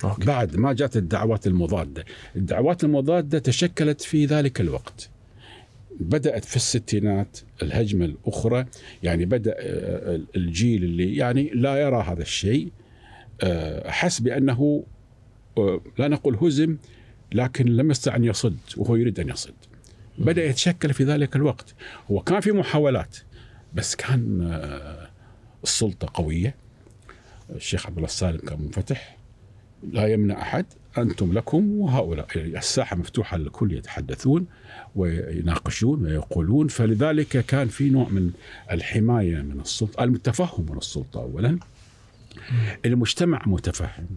أوكي. بعد ما جات الدعوات المضادة. الدعوات المضادة تشكلت في ذلك الوقت. بدأت في الستينات الهجمة الأخرى. يعني بدأ آه، الجيل اللي يعني لا يرى هذا الشيء. آه، حس بأنه آه، لا نقول هزم لكن لم يستطع أن يصد وهو يريد أن يصد. بدأ يتشكل في ذلك الوقت. هو كان في محاولات بس كان السلطة قوية. الشيخ عبد الله السالم كان منفتح. لا يمنع أحد أنتم لكم وهؤلاء. الساحة مفتوحة للكل يتحدثون ويناقشون ويقولون. فلذلك كان في نوع من الحماية من السلطة التفهم من السلطة اولا. المجتمع متفهم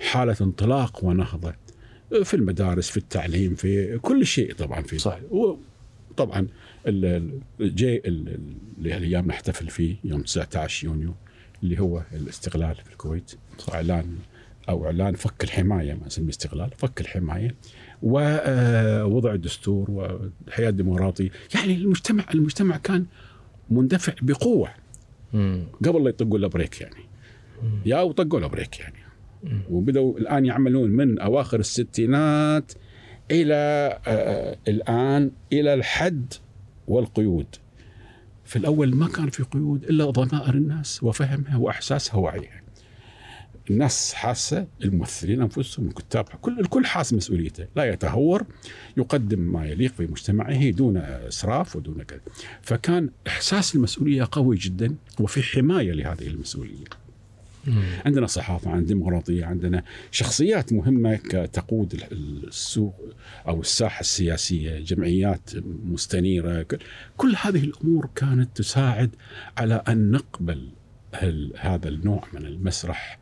حالة انطلاق ونهضة في المدارس في التعليم في كل شيء طبعا في صح. طبعا جاي اللي الأيام نحتفل فيه يوم 19 يونيو. اللي هو الاستقلال في الكويت. إعلان أو إعلان فك الحماية ما نسميه استقلال فك الحماية ووضع الدستور والحياة الديمقراطية. يعني المجتمع المجتمع كان مندفع بقوة. مم. قبل لا يطقوا له بريك يعني. يا وطقوا له بريك يعني. وبدأوا الآن يعملون من أواخر الستينات إلى آه الآن إلى الحد والقيود. في الأول ما كان في قيود إلا ضمائر الناس وفهمها وإحساسها ووعيها. الناس حاسة الممثلين أنفسهم الكتاب كل الكل حاس مسؤوليته. لا يتهور يقدم ما يليق في مجتمعه دون إسراف ودون كذا فكان إحساس المسؤولية قوي جدا وفي حماية لهذه المسؤولية. عندنا صحافة عندنا ديمقراطية عندنا شخصيات مهمة ك- تقود ال- السوق أو الساحة السياسية جمعيات مستنيرة ك- كل هذه الأمور كانت تساعد على أن نقبل هذا النوع من المسرح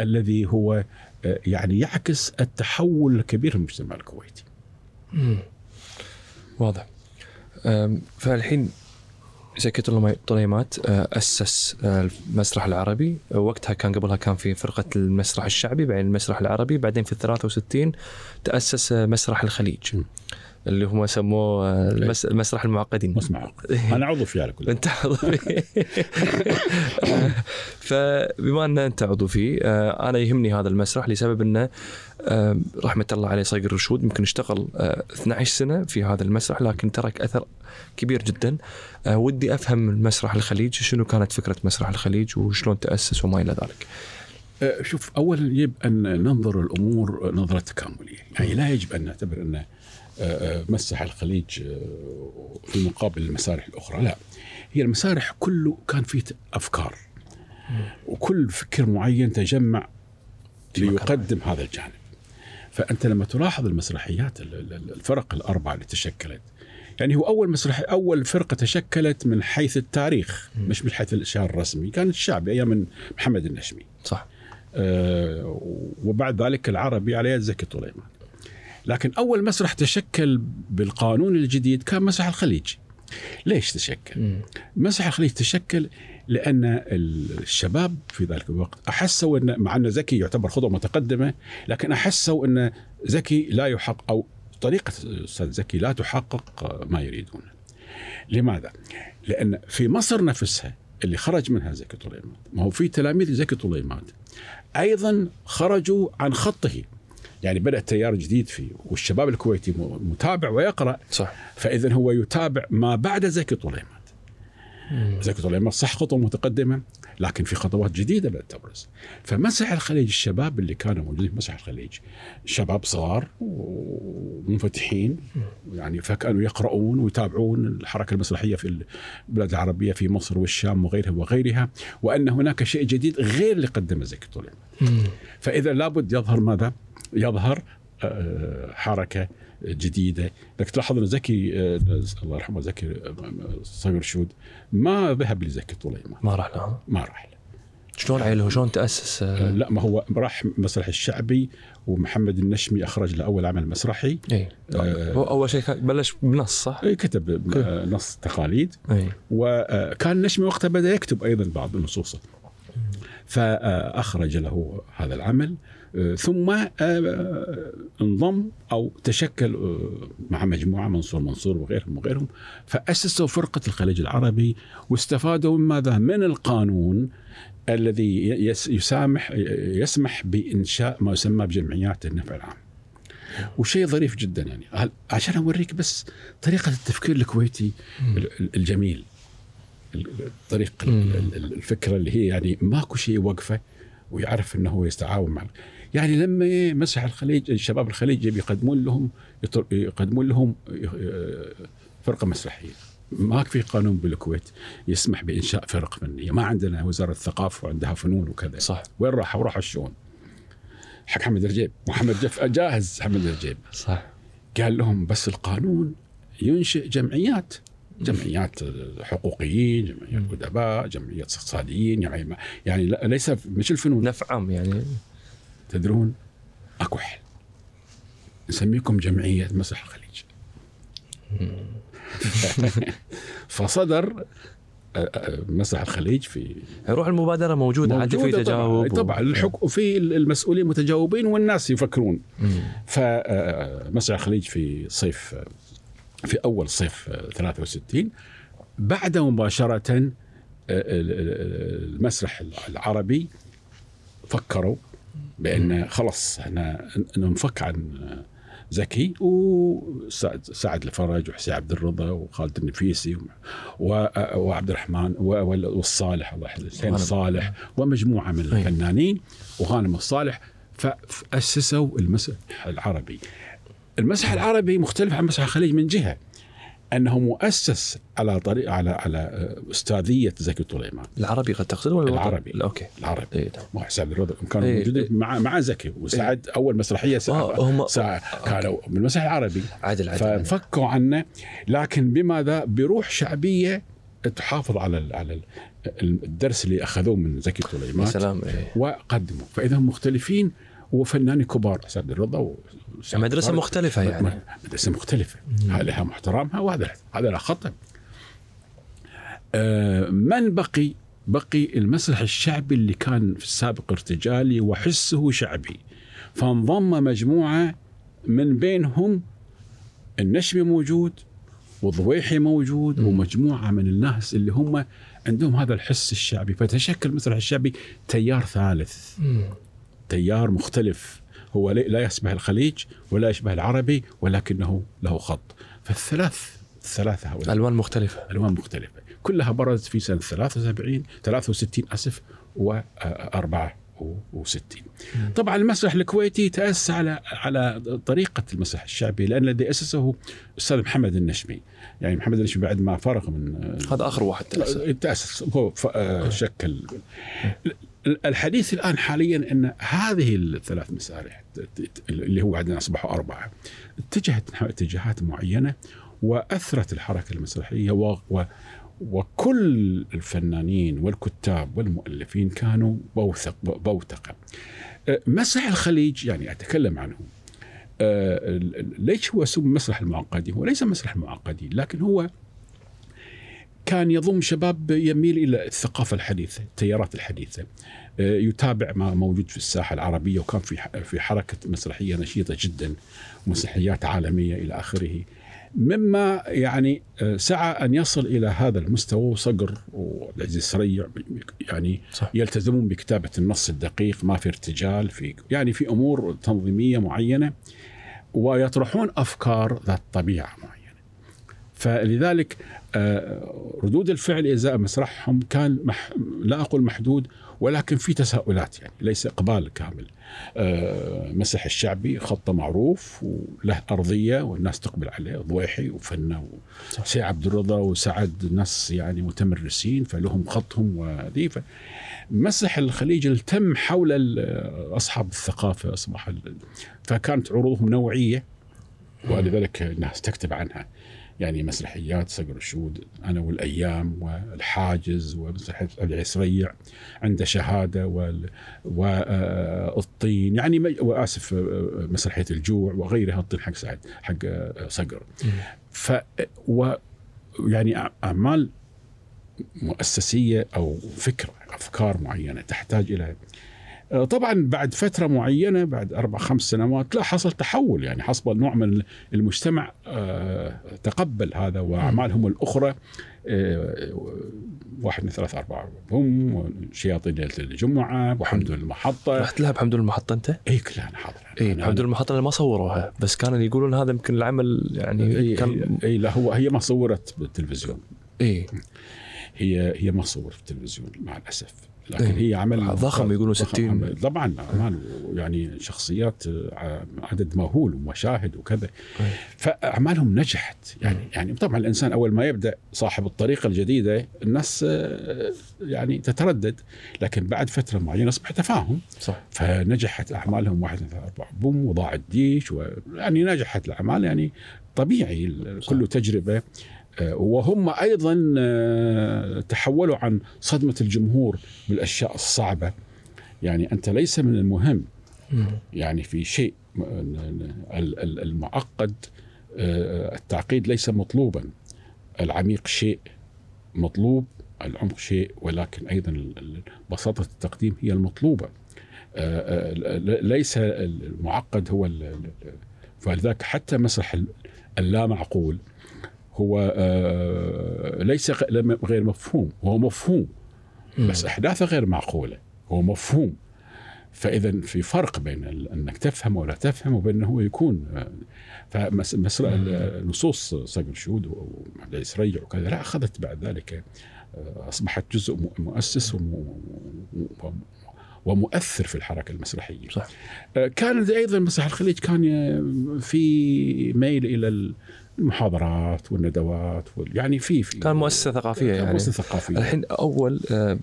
الذي هو آه، يعني يعكس التحول الكبير في المجتمع الكويتي. مم. واضح. فالحين طليما- طليمات أه، أسس أه، المسرح العربي. أه، وقتها كان قبلها كان في فرقة المسرح الشعبي بعدين المسرح العربي. بعدين في ال 63 تأسس أه، مسرح الخليج. اللي هم سموه أه، المس- مسرح المعقدين مسمع أنا عضو فيه على كل أنت عضو فيه فبما أن أنت عضو فيه آه، أنا يهمني هذا المسرح لسبب أنه آه، رحمة الله عليه صقر الرشود. يمكن اشتغل آه، 12 سنة في هذا المسرح لكن ترك أثر كبير جدا. آه، ودي أفهم المسرح الخليج شنو كانت فكرة مسرح الخليج وشلون تأسس وما إلى ذلك. آه، شوف اولا يجب أن ننظر الأمور نظرة تكاملية، يعني لا يجب أن نعتبر أن مسرح الخليج آه، في مقابل المسارح الأخرى، لا هي المسارح كله كان فيه أفكار. وكل فكر معين تجمع ليقدم هذا الجانب. فأنت لما تلاحظ المسرحيات ال- ال- الفرق الأربعة اللي تشكلت يعني هو أول مسرح أول فرقة تشكلت من حيث التاريخ مش من حيث الاشهار الرسمي كانت الشعبي أيام من محمد النشمي. صح. آه، وبعد ذلك العربي على يد زكي طليمان لكن أول مسرح تشكل بالقانون الجديد كان مسرح الخليج ليش تشكل؟ مم. مسرح الخليج تشكل لأن الشباب في ذلك الوقت أحسوا أن مع أن زكي يعتبر خطوة متقدمة لكن أحسوا أن زكي لا يحقق أو طريقة أستاذ زكي لا تحقق ما يريدونه لماذا؟ لأن في مصر نفسها اللي خرج منها زكي طليمات ما هو في تلاميذ زكي طليمات أيضا خرجوا عن خطه يعني بدأ تيار جديد فيه والشباب الكويتي متابع ويقرأ. صح. فإذا هو يتابع ما بعد زكي طليمات زكي طليمات صح خطوة متقدمة لكن في خطوات جديدة بدات تبرز. فمسرح الخليج الشباب اللي كانوا موجودين في مسرح الخليج. شباب صغار ومنفتحين. يعني فكانوا يقرؤون ويتابعون الحركة المسرحية في البلاد العربية في مصر والشام وغيرها وغيرها وأن هناك شيء جديد غير اللي قدمه زكي طليمات. فإذا لابد يظهر ماذا؟ يظهر آه، حركة جديدة، لك تلاحظ أن زكي آه، الله يرحمه زكي آه، صقر شود ما ذهب لزكي طليمان ما راح لها ما راح له. شلون عيله شلون تأسس؟ آه، آه، لا ما هو راح مسرح الشعبي ومحمد النشمي أخرج له أول عمل مسرحي. إي. آه. هو أول شيء بلش بنص صح؟ آه، كتب آه، نص تقاليد. إي. وكان النشمي وقتها بدأ يكتب أيضا بعض نصوصه. فأخرج له هذا العمل. آه، ثم آه، انضم أو تشكل آه، مع مجموعة منصور منصور وغيرهم وغيرهم فأسسوا فرقة الخليج العربي واستفادوا من ماذا؟ من القانون الذي يس- يسامح يسمح بإنشاء ما يسمى بجمعيات النفع العام. وشيء ظريف جدا يعني عشان أوريك بس طريقة التفكير الكويتي ال- ال- الجميل ال- طريق ال- ال- ال- الفكرة اللي هي يعني ماكو شيء وقفة ويعرف إنه هو يتعاون مع يعني لما مسح الخليج شباب الخليج يبي يقدمون لهم يقدمون لهم آه، فرقة مسرحية. ما في قانون بالكويت يسمح بإنشاء فرق فنيه ما عندنا وزارة الثقافة وعندها فنون وكذا. صح. وين راحوا؟ راحوا الشؤون. حق حمد رجيب. محمد جف جاهز حمد رجيب. صح. قال لهم بس القانون ينشئ جمعيات. جمعيات حقوقيين جمعيات أدباء جمعيات اقتصاديين يعني يعني ليس مش الفنون. نفع عام يعني. تدرون؟ أكو حل. نسميكم جمعية مسرح الخليج. فصدر آه، آه، مسرح الخليج في روح المبادرة موجودة عاد في موجودة تجاوب طبعا, طبعا. الحكم في المسؤولين متجاوبين والناس يفكرون. مم. فمسرح الخليج في صيف في أول صيف 63 بعد مباشرة المسرح العربي فكروا بأن خلص إحنا ننفك عن زكي وسعد سعد الفرج وحسين عبد الرضا وخالد النفيسي وعبد الرحمن والصالح الله يحفظه حسين. الصالح ومجموعة من أي. الفنانين وغانم الصالح فأسسوا المسرح العربي. المسرح العربي مختلف عن مسرح الخليج من جهة أنه مؤسس على طريق على على أستاذية زكي طليمان العربي قد تقصد ولا؟ العربي. لا أوكي العربي نعم. مو حساب الرضا كانوا إيه. موجودين مع مع زكي وسعد أول مسرحية آه، ساعة هم- ساعة كانوا من المسرح العربي عادل عادل. فانفكوا عنه لكن بماذا؟ بروح شعبية تحافظ على ال- على ال- الدرس اللي أخذوه من زكي يا طليمان سلام إيه. وقدموا فإذا مختلفين وفنانين كبار سعد الرضا مدرسة الفرج. مختلفة يعني. مدرسة مختلفة. هذا لها محترمها وهذا هذا لا خطأ. آه، من بقي؟ بقي المسرح الشعبي اللي كان في السابق ارتجالي وحسه شعبي. فانضم مجموعة من بينهم النشمي موجود والضويحي موجود مم. ومجموعة من الناس اللي هم عندهم هذا الحس الشعبي. فتشكل المسرح الشعبي تيار ثالث. تيار مختلف. هو لا يشبه الخليج ولا يشبه العربي ولكنه له خط. فالثلاث الثلاثة هؤلاء. ألوان مختلفة. ألوان مختلفة. كلها برزت في سنة 73 63 أسف و 64 طبعا المسرح الكويتي تأسس على على طريقة المسرح الشعبي لأن الذي أسسه الأستاذ محمد النشمي. يعني محمد النشمي بعد ما فرغ من هذا آخر واحد تأسس. تأسس. هو آه، شكل. الحديث الآن حاليا أن هذه الثلاث مسارح اللي هو بعدين أصبحوا أربعة اتجهت نحو اتجاهات معينة وأثرت الحركة المسرحية و, و وكل الفنانين والكتاب والمؤلفين كانوا بوثق بوتقة أه، مسرح الخليج يعني أتكلم عنه. أه، ليش هو سمي مسرح المعقدين؟ هو ليس مسرح المعقدين لكن هو كان يضم شباب يميل إلى الثقافة الحديثة، التيارات الحديثة. آه، يتابع ما موجود في الساحة العربية وكان في في حركة مسرحية نشيطة جدا، مسرحيات عالمية إلى آخره. مما يعني آه، سعى أن يصل إلى هذا المستوى وصقر والعزيز سريع يعني صح. يلتزمون بكتابة النص الدقيق ما في ارتجال في يعني في أمور تنظيمية معينة ويطرحون أفكار ذات طبيعة معينة. فلذلك ردود الفعل إزاء مسرحهم كان مح لا أقول محدود ولكن في تساؤلات يعني ليس إقبال كامل. آه، مسرح الشعبي خطه معروف وله أرضية والناس تقبل عليه ضويحي وفنة سي عبد الرضا وسعد ناس يعني متمرسين فلهم خطهم وذي مسرح الخليج التم حول أصحاب الثقافة أصبح فكانت عروضهم نوعية ولذلك الناس تكتب عنها. يعني مسرحيات صقر الشود أنا والأيام والحاجز ومسرحية العسريع عند شهادة وال والطين يعني م- وآسف آه، مسرحية الجوع وغيرها الطين حق سعد حق آه، صقر ف و يعني أع- أعمال مؤسسية أو فكره أفكار معينة تحتاج إلى آه، طبعا بعد فترة معينة بعد أربع خمس سنوات لا حصل تحول. يعني حصل نوع من المجتمع آه، تقبل هذا وأعمالهم الأخرى آه، واحد من ثلاث أربع هم شياطين ليلة الجمعة وحمد المحطة. رحت لها بحمد المحطة أنت؟ إي كلها أنا حاضر. إي بحمد المحطة ما صوروها بس كانوا يقولون هذا يمكن العمل يعني إي كان إي لا هو هي ما صورت بالتلفزيون. إي. هي هي ما صورت بالتلفزيون مع الأسف. لكن إيه. هي عمل ضخم يقولون ضخم 60. عمل. طبعا اعمال يعني شخصيات آه، عدد مهول ومشاهد وكذا إيه. فأعمالهم نجحت يعني يعني طبعا الإنسان أول ما يبدأ صاحب الطريقة الجديدة الناس آه، يعني تتردد لكن بعد فترة معينة أصبح تفاهم صح فنجحت أعمالهم واحد اثنين أربعة بوم وضاع الديش ويعني نجحت الأعمال يعني طبيعي. كله تجربة وهم أيضا آه، تحولوا عن صدمة الجمهور بالأشياء الصعبة. يعني أنت ليس من المهم. يعني في شيء المعقد آه، التعقيد ليس مطلوبا. العميق شيء مطلوب العمق شيء ولكن أيضا بساطة التقديم هي المطلوبة. آه، آه، ليس المعقد هو فلذلك حتى مسرح ال- اللا معقول هو آه، ليس غير مفهوم. هو مفهوم. بس احداثه غير معقولة. هو مفهوم. فإذا في فرق بين أنك تفهم ولا تفهم وبين انه هو يكون فنصوص صقر شهود وعبد العزيز ريع وكذا. لا أخذت بعد ذلك آه، أصبحت جزء مؤسس وم- وم- ومؤثر في الحركة المسرحية. صح. آه، كان أيضا مسرح الخليج كان في ميل إلى المحاضرات والندوات وال- يعني في في كان مؤسسة ثقافية كان يعني. مؤسسة ثقافية. الحين أول آه،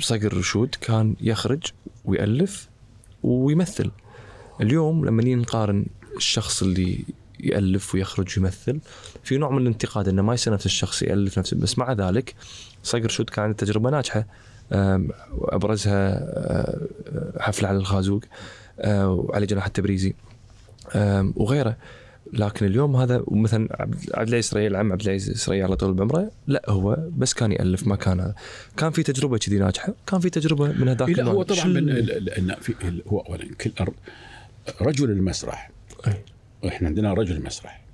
صقر رشود كان يخرج ويألف ويمثل. اليوم لما نيجي نقارن الشخص اللي يألف ويخرج ويمثل في نوع من الانتقاد إنه ما يصير نفس الشخص يألف نفسه بس مع ذلك صقر رشود كان عنده تجربة ناجحة. أبرزها آه، حفلة على الخازوق آه، وعلي جناح التبريزي وغيره. لكن اليوم هذا مثلا عبد العزيز سريع العم عبد العزيز سريع على طول بعمره لا هو بس كان يألف ما كان هذا كان في تجربة كذي ناجحة كان في تجربة من هذاك إيه لا. هو طبعا من ال- ال- ال- إن في هو اولا كل رجل المسرح أي. إحنا عندنا رجل مسرح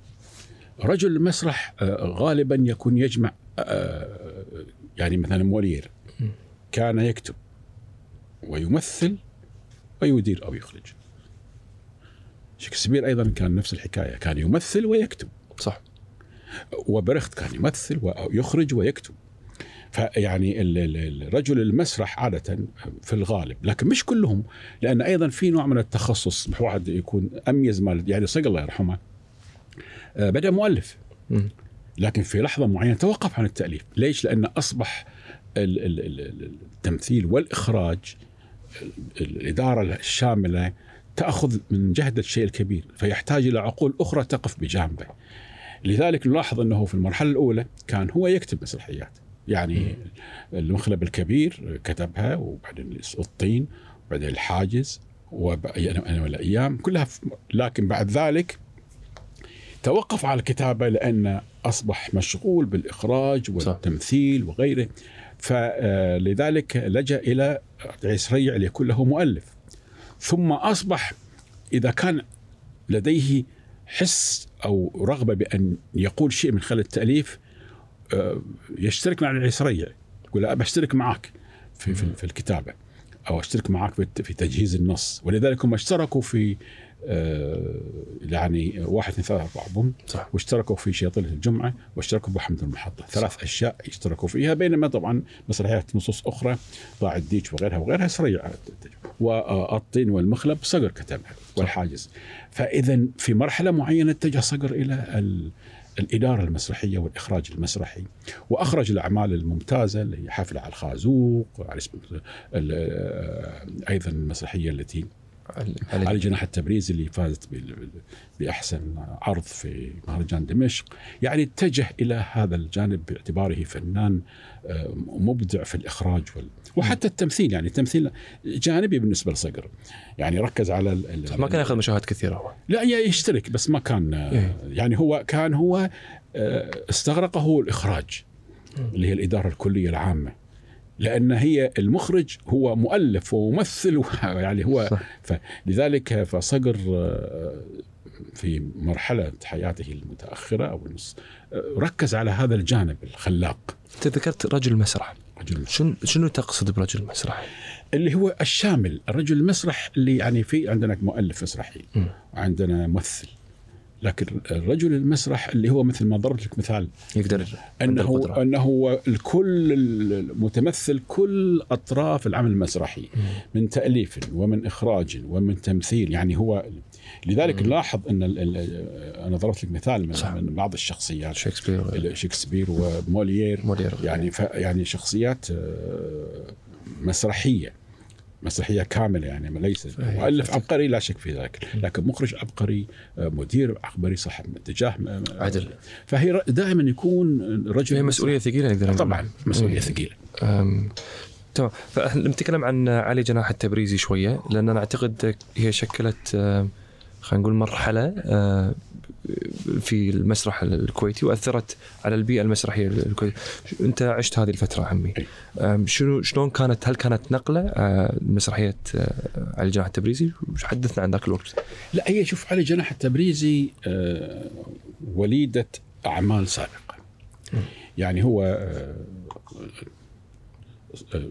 رجل المسرح آه، غالبا يكون يجمع آه، يعني مثلا مولير. كان يكتب ويمثل ويدير أو يخرج شكسبير أيضا كان نفس الحكاية كان يمثل ويكتب. صح. وبرخت كان يمثل ويخرج ويكتب. فيعني ال- ال- الرجل المسرح عادة في الغالب لكن مش كلهم لأن أيضا في نوع من التخصص واحد يكون أميز مال يعني صقر الله يرحمه آه، بدأ مؤلف. لكن في لحظة معينة توقف عن التأليف. ليش؟ لأن أصبح ال- ال- ال- ال- التمثيل والإخراج ال- الإدارة الشاملة تأخذ من جهد الشيء الكبير فيحتاج إلى عقول أخرى تقف بجانبه. لذلك نلاحظ أنه في المرحلة الأولى كان هو يكتب مسرحيات يعني المخلب الكبير كتبها وبعدين الطين وبعدين الحاجز وأنا والأيام كلها لكن بعد ذلك توقف على الكتابة لأن أصبح مشغول بالإخراج والتمثيل وغيره. فلذلك لجأ إلى ريع ليكون له مؤلف. ثم أصبح إذا كان لديه حس أو رغبة بأن يقول شيء من خلال التأليف آه، يشترك مع ريع يقول بشترك معك في, في, في الكتابة أو أشترك معك في تجهيز النص. ولذلك هم اشتركوا في يعني واحد اثنين ثلاثة بوم. صح. واشتركوا في شيطنة الجمعة واشتركوا بحمد المحطة. ثلاث أشياء اشتركوا فيها بينما طبعا مسرحيات نصوص أخرى ضاع الديك وغيرها وغيرها سريع والطين والمخلب صقر كتبها والحاجز. فإذا في مرحلة معينة اتجه صقر إلى ال- الإدارة المسرحية والإخراج المسرحي. وأخرج الأعمال الممتازة اللي هي حفلة على الخازوق على اسم ال- أيضا المسرحية التي على جناح التبريز اللي فازت بأحسن عرض في مهرجان دمشق. يعني اتجه إلى هذا الجانب باعتباره فنان آه، مبدع في الإخراج وال... وحتى التمثيل. يعني التمثيل جانبي بالنسبة لصقر. يعني ركز على ال... ما كان ياخذ مشاهد كثيرة. هو لا يشترك بس ما كان إيه. يعني هو كان هو آه، استغرقه الإخراج. اللي هي الإدارة الكلية العامة. لأن هي المخرج هو مؤلف وممثل يعني هو صح. فلذلك فصقر آه، في مرحلة حياته المتأخرة أو النص آه، ركز على هذا الجانب الخلاق أنت ذكرت رجل مسرح رجل شنو شنو تقصد برجل مسرح؟ اللي هو الشامل الرجل المسرح اللي يعني في عندنا مؤلف مسرحي مم. وعندنا ممثل لكن الرجل المسرح اللي هو مثل ما ضربت لك مثال يقدر أنه. أنه هو الكل المتمثل كل أطراف العمل المسرحي من تأليف ومن إخراج ومن تمثيل يعني هو لذلك مم. نلاحظ أن ال- ال- أنا ضربت لك مثال صح. من, من بعض الشخصيات شكسبير شكسبير وموليير مولير يعني يعني شخصيات آه، مسرحية مسرحيه كاملة يعني ليس. مؤلف عبقري لا شك في ذلك. لكن مخرج عبقري آه، مدير عبقري صاحب اتجاه آه، عدل. فهي دائما يكون الرجل هي مسؤولية ثقيلة نقدر نقول. طبعا مسؤولية. ثقيلة. تمام. فاحنا نتكلم عن علي جناح التبريزي شوية لأن أنا أعتقد هي شكلت أم، خلينا نقول مرحلة أم، في المسرح الكويتي وأثرت على البيئة المسرحية الكويتية. أنت عشت هذه الفترة عمي. شنو شلون كانت هل كانت نقلة أه، مسرحية أه، علي جناح التبريزي؟ حدثنا عن ذاك الوقت. لا هي شوف علي جناح التبريزي آه، وليدة أعمال سابقة. يعني هو آه، آه،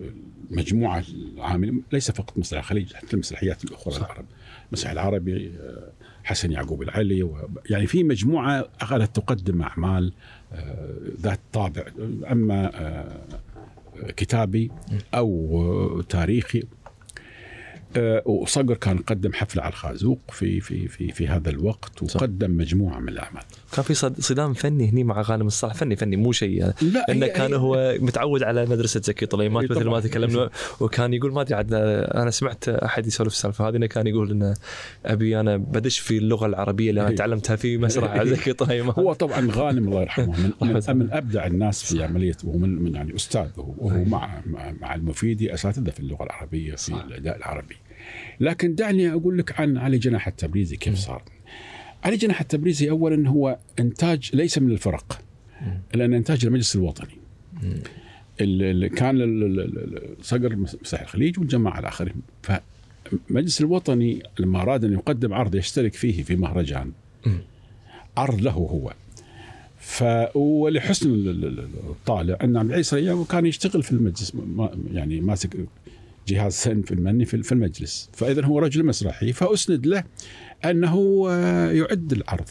مجموعة العاملين ليس فقط مسرح الخليج حتى المسرحيات الأخرى. العرب المسرح العربي آه، حسن يعقوب العلي و- يعني في مجموعة اخذت تقدم أعمال آه، ذات طابع أما آه، كتابي أو تاريخي. وصقر كان قدم حفلة على الخازوق في في في في هذا الوقت صح. وقدم مجموعة من الأعمال كان في صد- صدام فني هني مع غانم الصالح فني فني مو شيء لا إنه هي- كان هي- هو متعود على مدرسة زكي طليمات إي مثل ما. تكلمنا وكان يقول ما أدري عاد أنا سمعت أحد يسولف السالفة هذه إنه كان يقول إنه أبي أنا بدش في اللغة العربية اللي أنا إي. تعلمتها في مسرح زكي طليمات هو طبعا غانم الله يرحمه من, من, من أبدع الناس في عملية وهو من, من يعني أستاذ وهو مع مع, المفيدي أساتذة في اللغة العربية في. الأداء العربي. لكن دعني أقول لك عن علي جناح التبريزي كيف صار. علي جناح التبريزي اولا هو إنتاج ليس من الفرق لأن إنتاج المجلس الوطني. اللي كان صقر مسرح الخليج والجماعة الآخرين فالمجلس الوطني لما أراد أن يقدم عرض يشترك فيه في مهرجان. عرض له هو ف ولحسن ال- ال- ال- الطالع أن عبد العزيز كان يشتغل في المجلس يعني ماسك جهاز سن في المني في المجلس. فإذا هو رجل مسرحي فأسند له أنه آه، يعد العرض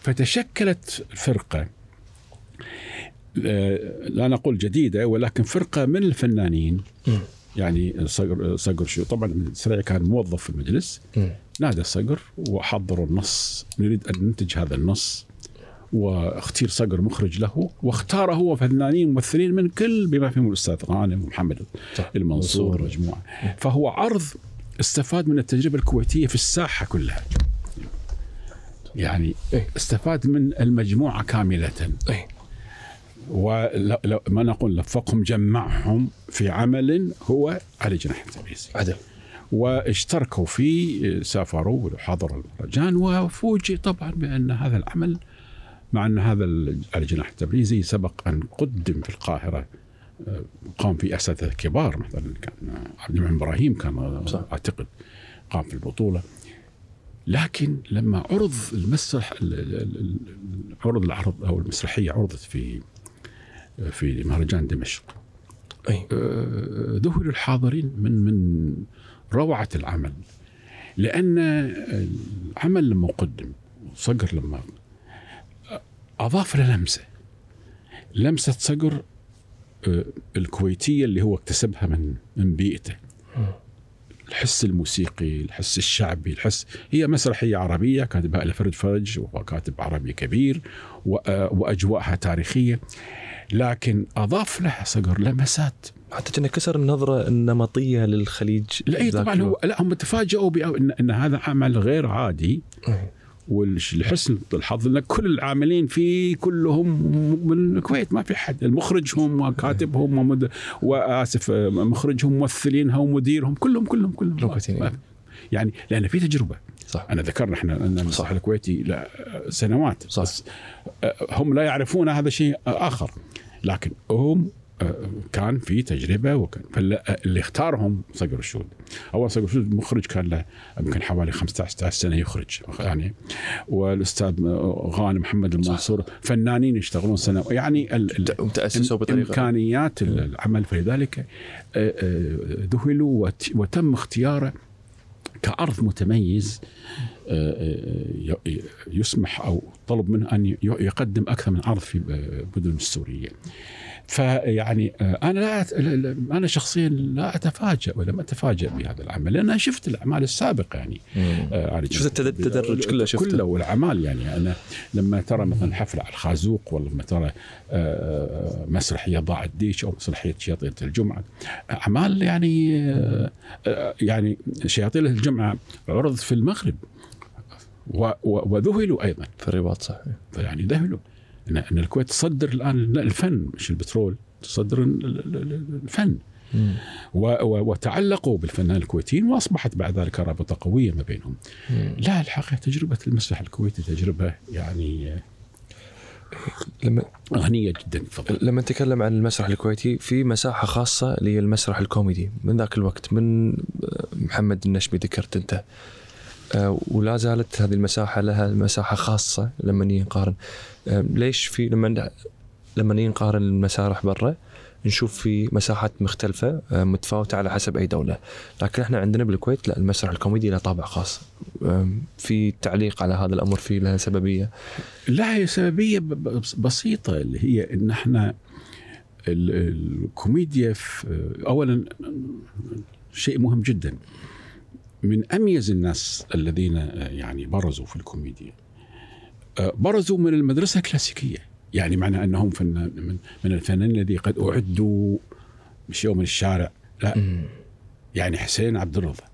فتشكلت فرقة آه، لا نقول جديدة ولكن فرقة من الفنانين. يعني صقر صقر شو طبعا سريع كان موظف في المجلس. نادى الصقر وحضروا النص نريد أن ننتج هذا النص. واختير صقر مخرج له واختار هو فنانين ممثلين من كل بما فيهم الأستاذ غانم ومحمد. المنصور منصور. مجموعة فهو عرض استفاد من التجربة الكويتية في الساحة كلها يعني إيه. استفاد من المجموعة كاملة اي ولو لو- ما نقول لفقهم جمعهم في عمل هو علي جناح التبريزي عدل واشتركوا فيه سافروا وحضروا المهرجان وفوجئ طبعا بأن هذا العمل مع أن هذا ال- علي جناح التبريزي سبق أن قدم في القاهرة آه، قام في اساتذه كبار مثلا كان عبد المنعم إبراهيم كان صح. أعتقد قام في البطولة لكن لما عرض المسرح ال- ال- ال- ال- عرض العرض أو المسرحية عرضت في في مهرجان دمشق أي آه، ذهل الحاضرين من من روعة العمل لأن العمل لما قدم صقر لما اضاف له لمسة. لمسة صقر آه، الكويتية اللي هو اكتسبها من من بيئته. الحس الموسيقي الحس الشعبي الحس هي مسرحية عربية كاتبها لفرد فرج وهو كاتب عربي كبير آه، وأجواءها تاريخية. لكن أضاف لها صقر لمسات. حتى كنا كسر النظره النمطيه للخليج لا طبعا. هو لا هم تفاجئوا بأن إن هذا عمل غير عادي. والحسن الحظ ان كل العاملين فيه كلهم من الكويت ما في حد المخرج هم وكاتبهم ومد... وآسف مخرجهم ممثلينها ومديرهم كلهم كلهم كلهم. ما. يعني لأن في تجربة صح أنا ذكرنا إحنا أن المسرح الكويتي سنوات صح. بس آه، هم لا يعرفون هذا شيء آخر لكن هم كان في تجربة وكان فاللي اختارهم صقر الشود. أول صقر الشود مخرج كان له يمكن حوالي 15 16 سنة يخرج يعني. والأستاذ غانم محمد المنصور فنانين يشتغلون سنة. يعني تاسسوا بطريقه إمكانيات العمل فلذلك آه، آه، ذهلوا وت- وتم اختياره كعرض متميز آه، يسمح أو طلب منه أن يقدم أكثر من عرض في المدن السورية. فيعني آه، أنا لا أنا شخصيا لا أتفاجأ ولم أتفاجأ بهذا العمل لأن شفت الأعمال السابقة يعني. آه، شفت التد- التدرج كله شفته. كله والأعمال يعني أنا لما ترى مثلا حفلة على الخازوق ولا لما ترى آه، مسرحية ضاع الديش أو مسرحية شياطين الجمعة أعمال يعني آه، آه، يعني شياطين الجمعة عرض في المغرب وذهلوا أيضا في الرباط صح يعني ذهلوا ان الكويت تصدر الآن الفن مش البترول تصدر ال- ال- ال- الفن مم. و- و- وتعلقوا بالفنان الكويتيين وأصبحت بعد ذلك رابطة قوية ما بينهم. مم. لا الحقيقة تجربة المسرح الكويتي تجربة يعني لما غنية جدا تفضل. لما نتكلم عن المسرح الكويتي في مساحة خاصة للمسرح الكوميدي من ذاك الوقت من محمد النشمي ذكرت أنت ولا زالت هذه المساحة لها مساحة خاصة لما نيجي نقارن. آه، ليش في لما لما نيجي نقارن المسارح برا نشوف في مساحات مختلفة آه، متفاوتة على حسب أي دولة. لكن إحنا عندنا بالكويت لا المسرح الكوميدي له طابع خاص. في تعليق على هذا الأمر في لها سببية. لا هي سببية ب- ب- بسيطة اللي هي إن إحنا ال- الكوميديا في اولا شيء مهم جدا. من أميز الناس الذين يعني برزوا في الكوميديا. آه، برزوا من المدرسة الكلاسيكية. يعني معنى أنهم فنان من, من الفنانين الذي قد أعدوا مش يوم من الشارع. لا. يعني حسين عبد الرضا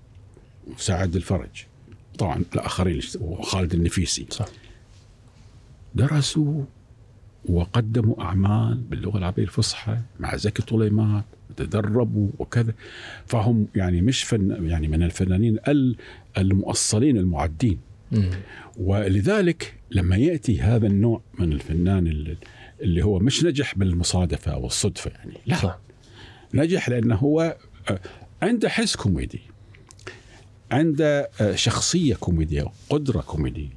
وسعد الفرج. طبعا الآخرين وخالد النفيسي. صح. درسوا وقدموا أعمال باللغة العربية الفصحى مع زكي طليمان وتدربوا وكذا. فهم يعني مش فن يعني من الفنانين ال- المؤصلين المعدين. مم. ولذلك لما يأتي هذا النوع من الفنان اللي- اللي هو مش نجح بالمصادفة أو الصدفة يعني لا. صح. نجح لأنه هو آه، عنده حس كوميدي عنده آه، شخصية كوميدية قدره كوميدية.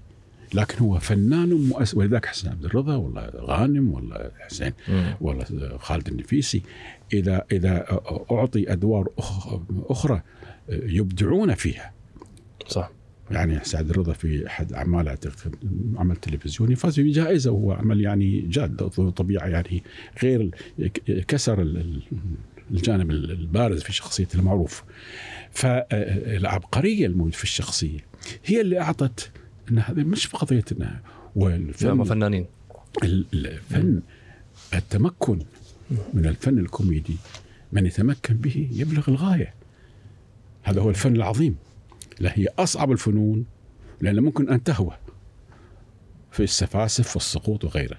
لكن هو فنان مؤس ولذلك حسين عبد الرضا ولا غانم ولا حسين. ولا خالد النفيسي إذا إذا أعطي أدوار أخرى يبدعون فيها. صح. يعني سعد الرضا في أحد اعماله عمل تلفزيوني فاز بجائزة وهو عمل يعني جاد طبيعة يعني غير كسر ال- ال- الجانب البارز في شخصيته المعروف. فالعبقرية الموجوده في الشخصية هي اللي أعطت إن هذه مش قضية إنها هم والفن فنانين. ال- الفن التمكن من الفن الكوميدي من يتمكن به يبلغ الغاية. هذا هو الفن العظيم. لا هي أصعب الفنون لأن ممكن أن تهوى في السفاسف والسقوط وغيره.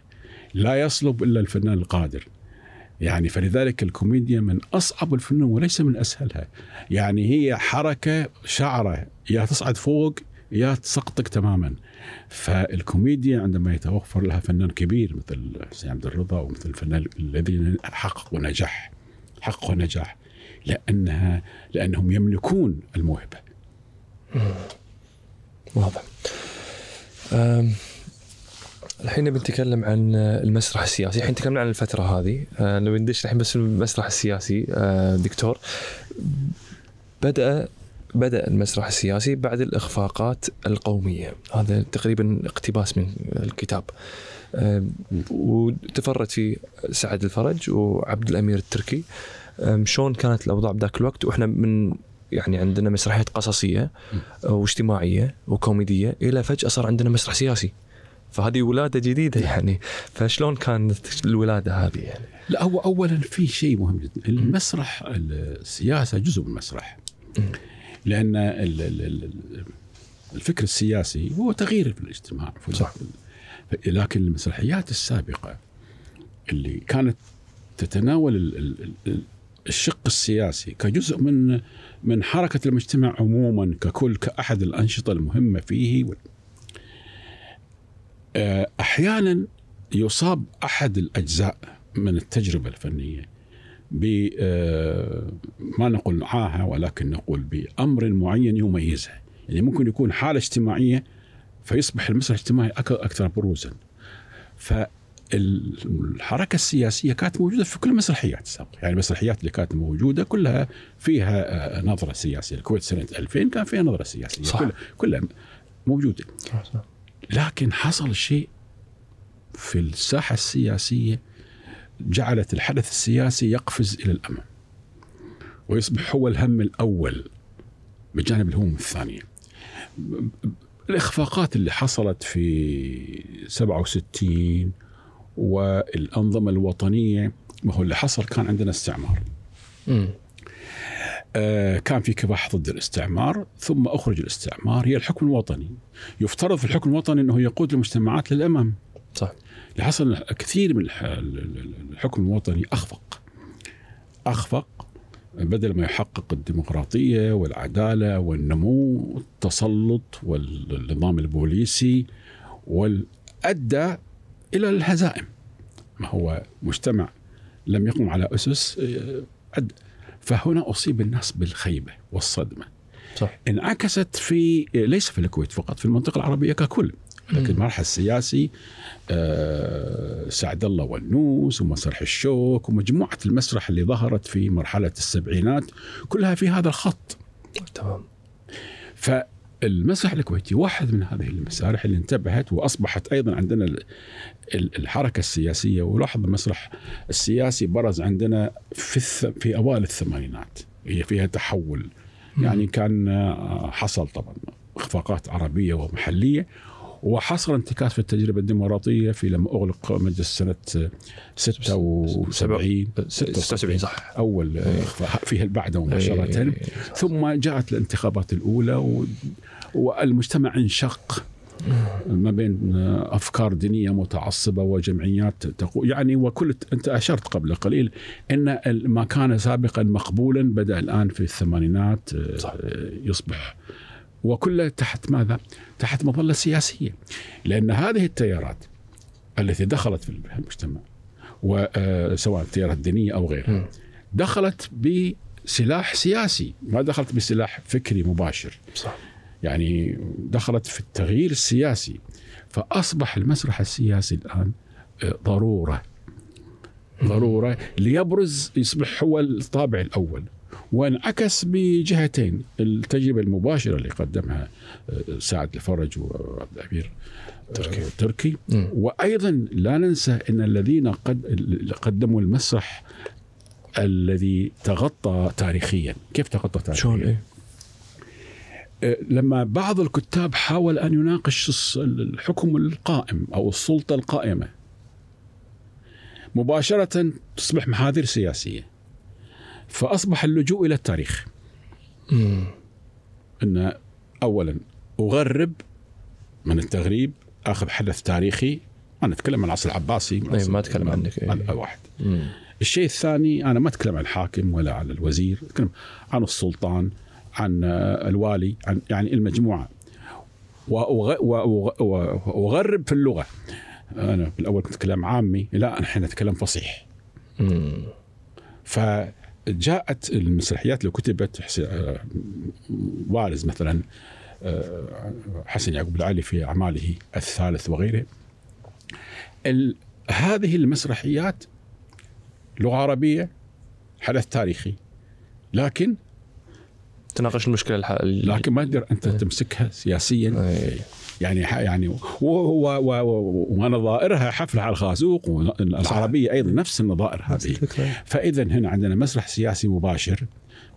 لا يصلب إلا الفنان القادر. يعني فلذلك الكوميديا من أصعب الفنون وليس من أسهلها. يعني هي حركة شعرة يا تصعد فوق يا تسقطك تماما. فالكوميديا عندما يتوفر لها فنان كبير مثل حسين عبد الرضا ومثل الفنان الذين حققوا نجاح حققوا نجاح لأنها لأنهم يملكون الموهبة. واضح. الحين بنتكلم عن المسرح السياسي. الحين تكلمنا عن الفترة هذه. أه، لو ندش الحين بس المسرح السياسي. أه، دكتور بدأ بدأ المسرح السياسي بعد الإخفاقات القومية. هذا تقريبا اقتباس من الكتاب. أم، وتفرد فيه سعد الفرج وعبد الأمير التركي. شلون كانت الأوضاع بذاك الوقت؟ وإحنا من يعني عندنا مسرحيات قصصية واجتماعية وكوميدية إلى فجأة صار عندنا مسرح سياسي. فهذه ولادة جديدة يعني. فشلون كانت الولادة هذه يعني؟ لا هو اولا في شيء مهم جدا. المسرح السياسة جزء من المسرح. لأن ال- ال- ال- الفكر السياسي هو تغيير في الاجتماع في صح. لكن المسرحيات السابقة اللي كانت تتناول ال- ال- ال- الشق السياسي كجزء من من حركة المجتمع عموما ككل كأحد الأنشطة المهمة فيه. أحيانا يصاب أحد الأجزاء من التجربة الفنية. ب آه، ما نقول عاهه ولكن نقول بأمر معين يميزها. يعني ممكن يكون حالة اجتماعية فيصبح المسرح الاجتماعي أكثر بروزا. فالحركة السياسية كانت موجودة في كل المسرحيات السابقة. يعني المسرحيات اللي كانت موجودة كلها فيها آه، نظرة سياسية. الكويت سنة 2000 كان فيها نظرة سياسية. صح. كلها كلها موجودة. لكن حصل شيء في الساحة السياسية جعلت الحدث السياسي يقفز إلى الأمام ويصبح هو الهم الأول بجانب الهموم الثانية. الإخفاقات اللي حصلت في 67 والأنظمة الوطنية ما هو اللي حصل؟ كان عندنا استعمار. مم. آه، كان في كفاح ضد الاستعمار ثم أخرج الاستعمار. هي الحكم الوطني. يفترض في الحكم الوطني أنه يقود المجتمعات للأمام. صح. حصل كثير من الح- الحكم الوطني أخفق. أخفق بدل ما يحقق الديمقراطية والعدالة والنمو والتسلط والنظام البوليسي وادى إلى الهزائم. ما هو مجتمع لم يقم على أسس آه، أدى فهنا أصيب الناس بالخيبة والصدمة. صح. انعكست في ليس في الكويت فقط في المنطقة العربية ككل لكن مم. المرحل السياسي سعد الله والنوس ومسرح الشوك ومجموعة المسرح اللي ظهرت في مرحلة السبعينات كلها في هذا الخط. تمام. فالمسرح الكويتي واحد من هذه المسارح اللي انتبهت وأصبحت أيضا عندنا ال- ال- الحركة السياسية ولاحظ المسرح السياسي برز عندنا في. في أوائل الثمانينات هي فيها تحول. يعني كان آه، حصل طبعا إخفاقات عربية ومحلية وحصل انتكاس في التجربة الديمقراطية في لما أغلق مجلس سنة آه، 76 76 صح أول آه، فيها بعد مباشرة إيه. ثم جاءت الانتخابات الأولى. والمجتمع انشق ما بين أفكار دينية متعصبة وجمعيات تقول يعني وكل أنت أشرت قبل قليل إن ما كان سابقا مقبولا بدأ الآن في الثمانينات صح. يصبح وكله تحت ماذا؟ تحت مظلة سياسية. لأن هذه التيارات التي دخلت في المجتمع وسواء التيارات الدينية أو غيرها. دخلت بسلاح سياسي ما دخلت بسلاح فكري مباشر. صح. يعني دخلت في التغيير السياسي. فأصبح المسرح السياسي الآن آه، ضرورة. ضرورة ليبرز يصبح هو الطابع الأول. وانعكس بجهتين التجربة المباشرة اللي قدمها آه، سعد الفرج وعبد الأمير آه، تركي. تركي. مم. وأيضا لا ننسى أن الذين قد قدموا المسرح الذي تغطى تاريخيا. كيف تغطى تاريخيا؟ شلون؟ إيه. لما بعض الكتاب حاول أن يناقش الحكم القائم أو السلطة القائمة مباشرة تصبح محاذير سياسية. فأصبح اللجوء إلى التاريخ مم. إن اولا أغرب من التغريب اخذ حدث تاريخي أنا اتكلم عن العصر العباسي العصر- ما أتكلم عنك،. هذا واحد مم. الشيء الثاني أنا ما أتكلم عن الحاكم ولا عن الوزير أتكلم عن السلطان عن الوالي عن يعني المجموعة وأغ- وأغ- وأغ- وأغرب في اللغة أنا بالأول كنت أتكلم عامي لا الحين اتكلم فصيح مم. فجاءت المسرحيات اللي كتبت آه، وارز مثلا آه، حسن يعقوب العالي في أعماله الثالث وغيره هذه المسرحيات لغة عربية حدث تاريخي لكن تناقش المشكلة. لكن ما تقدر أنت تمسكها سياسيا إيه. يعني ح- يعني ونظائرها حفلة على الخازوق والعربيه أيضا نفس النظائر هذه. فاذا هنا عندنا مسرح سياسي مباشر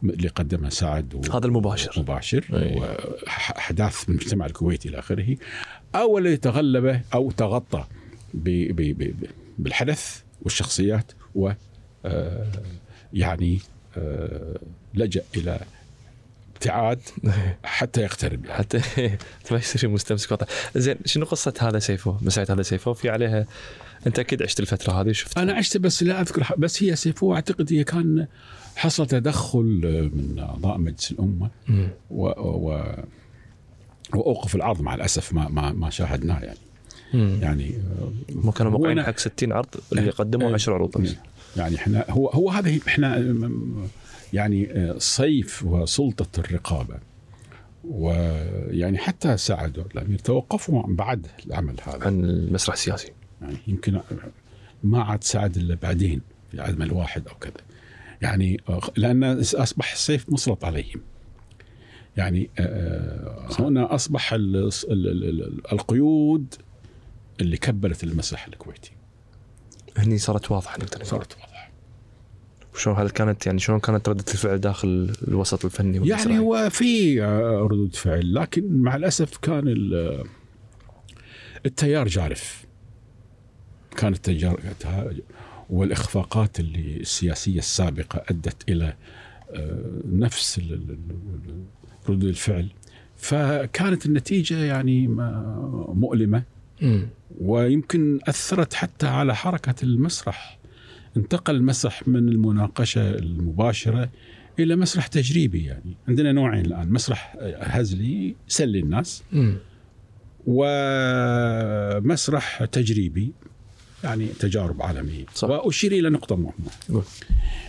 اللي قدمها سعد و- هذا المباشر. مباشر. واحداث المجتمع الكويتي إلى آخره. أو اللي تغلب أو تغطى ب ب ب ب- بالحدث والشخصيات و آه، يعني آه، لجأ إلى ابتعاد حتى يقترب يعني. حتى ما يصير مستمسك وضع زين شنو قصة هذا سيفو مساعد هذا سيفو في عليها أنت أكيد عشت الفترة هذه شفت أنا عشت بس لا أذكر بس هي سيفو أعتقد هي كان حصل تدخل من اعضاء مجلس الأمة. و, و وأوقف العرض مع الأسف ما ما ما شاهدناه يعني مم. يعني هم كانوا موقعين حق 60 عرض اللي قدموا إيه. 10 عروض بس يعني إحنا هو هو هذا إحنا يعني آه، صيف وسلطة الرقابة. ويعني حتى سعد الأمير. توقفوا بعد العمل هذا. عن المسرح السياسي. يعني يمكن ما عاد سعد إلا بعدين في عمل واحد أو كذا. يعني لأن أصبح السيف مسلط عليهم. يعني آه، هنا ال- القيود اللي كبلت المسرح الكويتي. هني صارت نقدر نقول. صارت واضحة. شلون هل كانت يعني شلون كانت ردة الفعل داخل الوسط الفني؟ يعني هو في آه، ردود فعل لكن مع الأسف كان ال- التيار جارف كان التيار والإخفاقات اللي السياسية السابقة أدت إلى آه، نفس ردود الفعل فكانت النتيجة يعني مؤلمة. ويمكن أثرت حتى على حركة المسرح انتقل المسرح من المناقشة المباشرة إلى مسرح تجريبي يعني عندنا نوعين الآن مسرح هزلي يسلي الناس مم. ومسرح تجريبي يعني تجارب عالمية صح. وأشير إلى نقطة مهمة.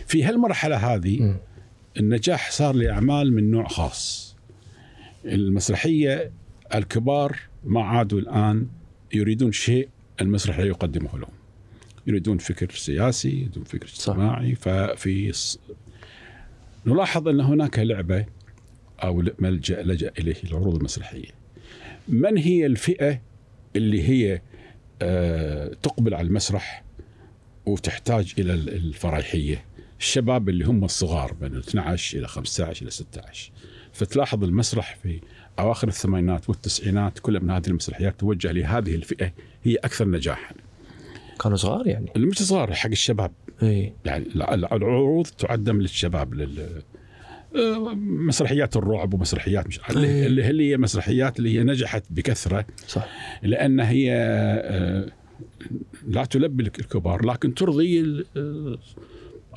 في هالمرحلة هذه مم. النجاح صار لأعمال من نوع خاص المسرحية الكبار ما عادوا الآن يريدون شيء المسرح لا يقدمه لهم يريدون فكر سياسي يريدون فكر صح. اجتماعي. ففي نلاحظ أن هناك لعبة أو ملجأ لجأ إليه العروض المسرحية. من هي الفئة اللي هي آه، تقبل على المسرح وتحتاج إلى ال- الفرايحيه الشباب اللي هم الصغار بين 12 إلى 15 إلى 16 فتلاحظ المسرح في أواخر الثمانينات والتسعينات كل من هذه المسرحيات توجه لهذه الفئة هي أكثر نجاحا. كانوا صغار يعني. مش صغار حق الشباب. إي. يعني الع- الع- العروض تقدم للشباب لل آه، مسرحيات الرعب ومسرحيات مش إيه. اللي هي مسرحيات اللي هي نجحت بكثرة. صح. لأن هي آه، لا تلبي الكبار لكن ترضي آه،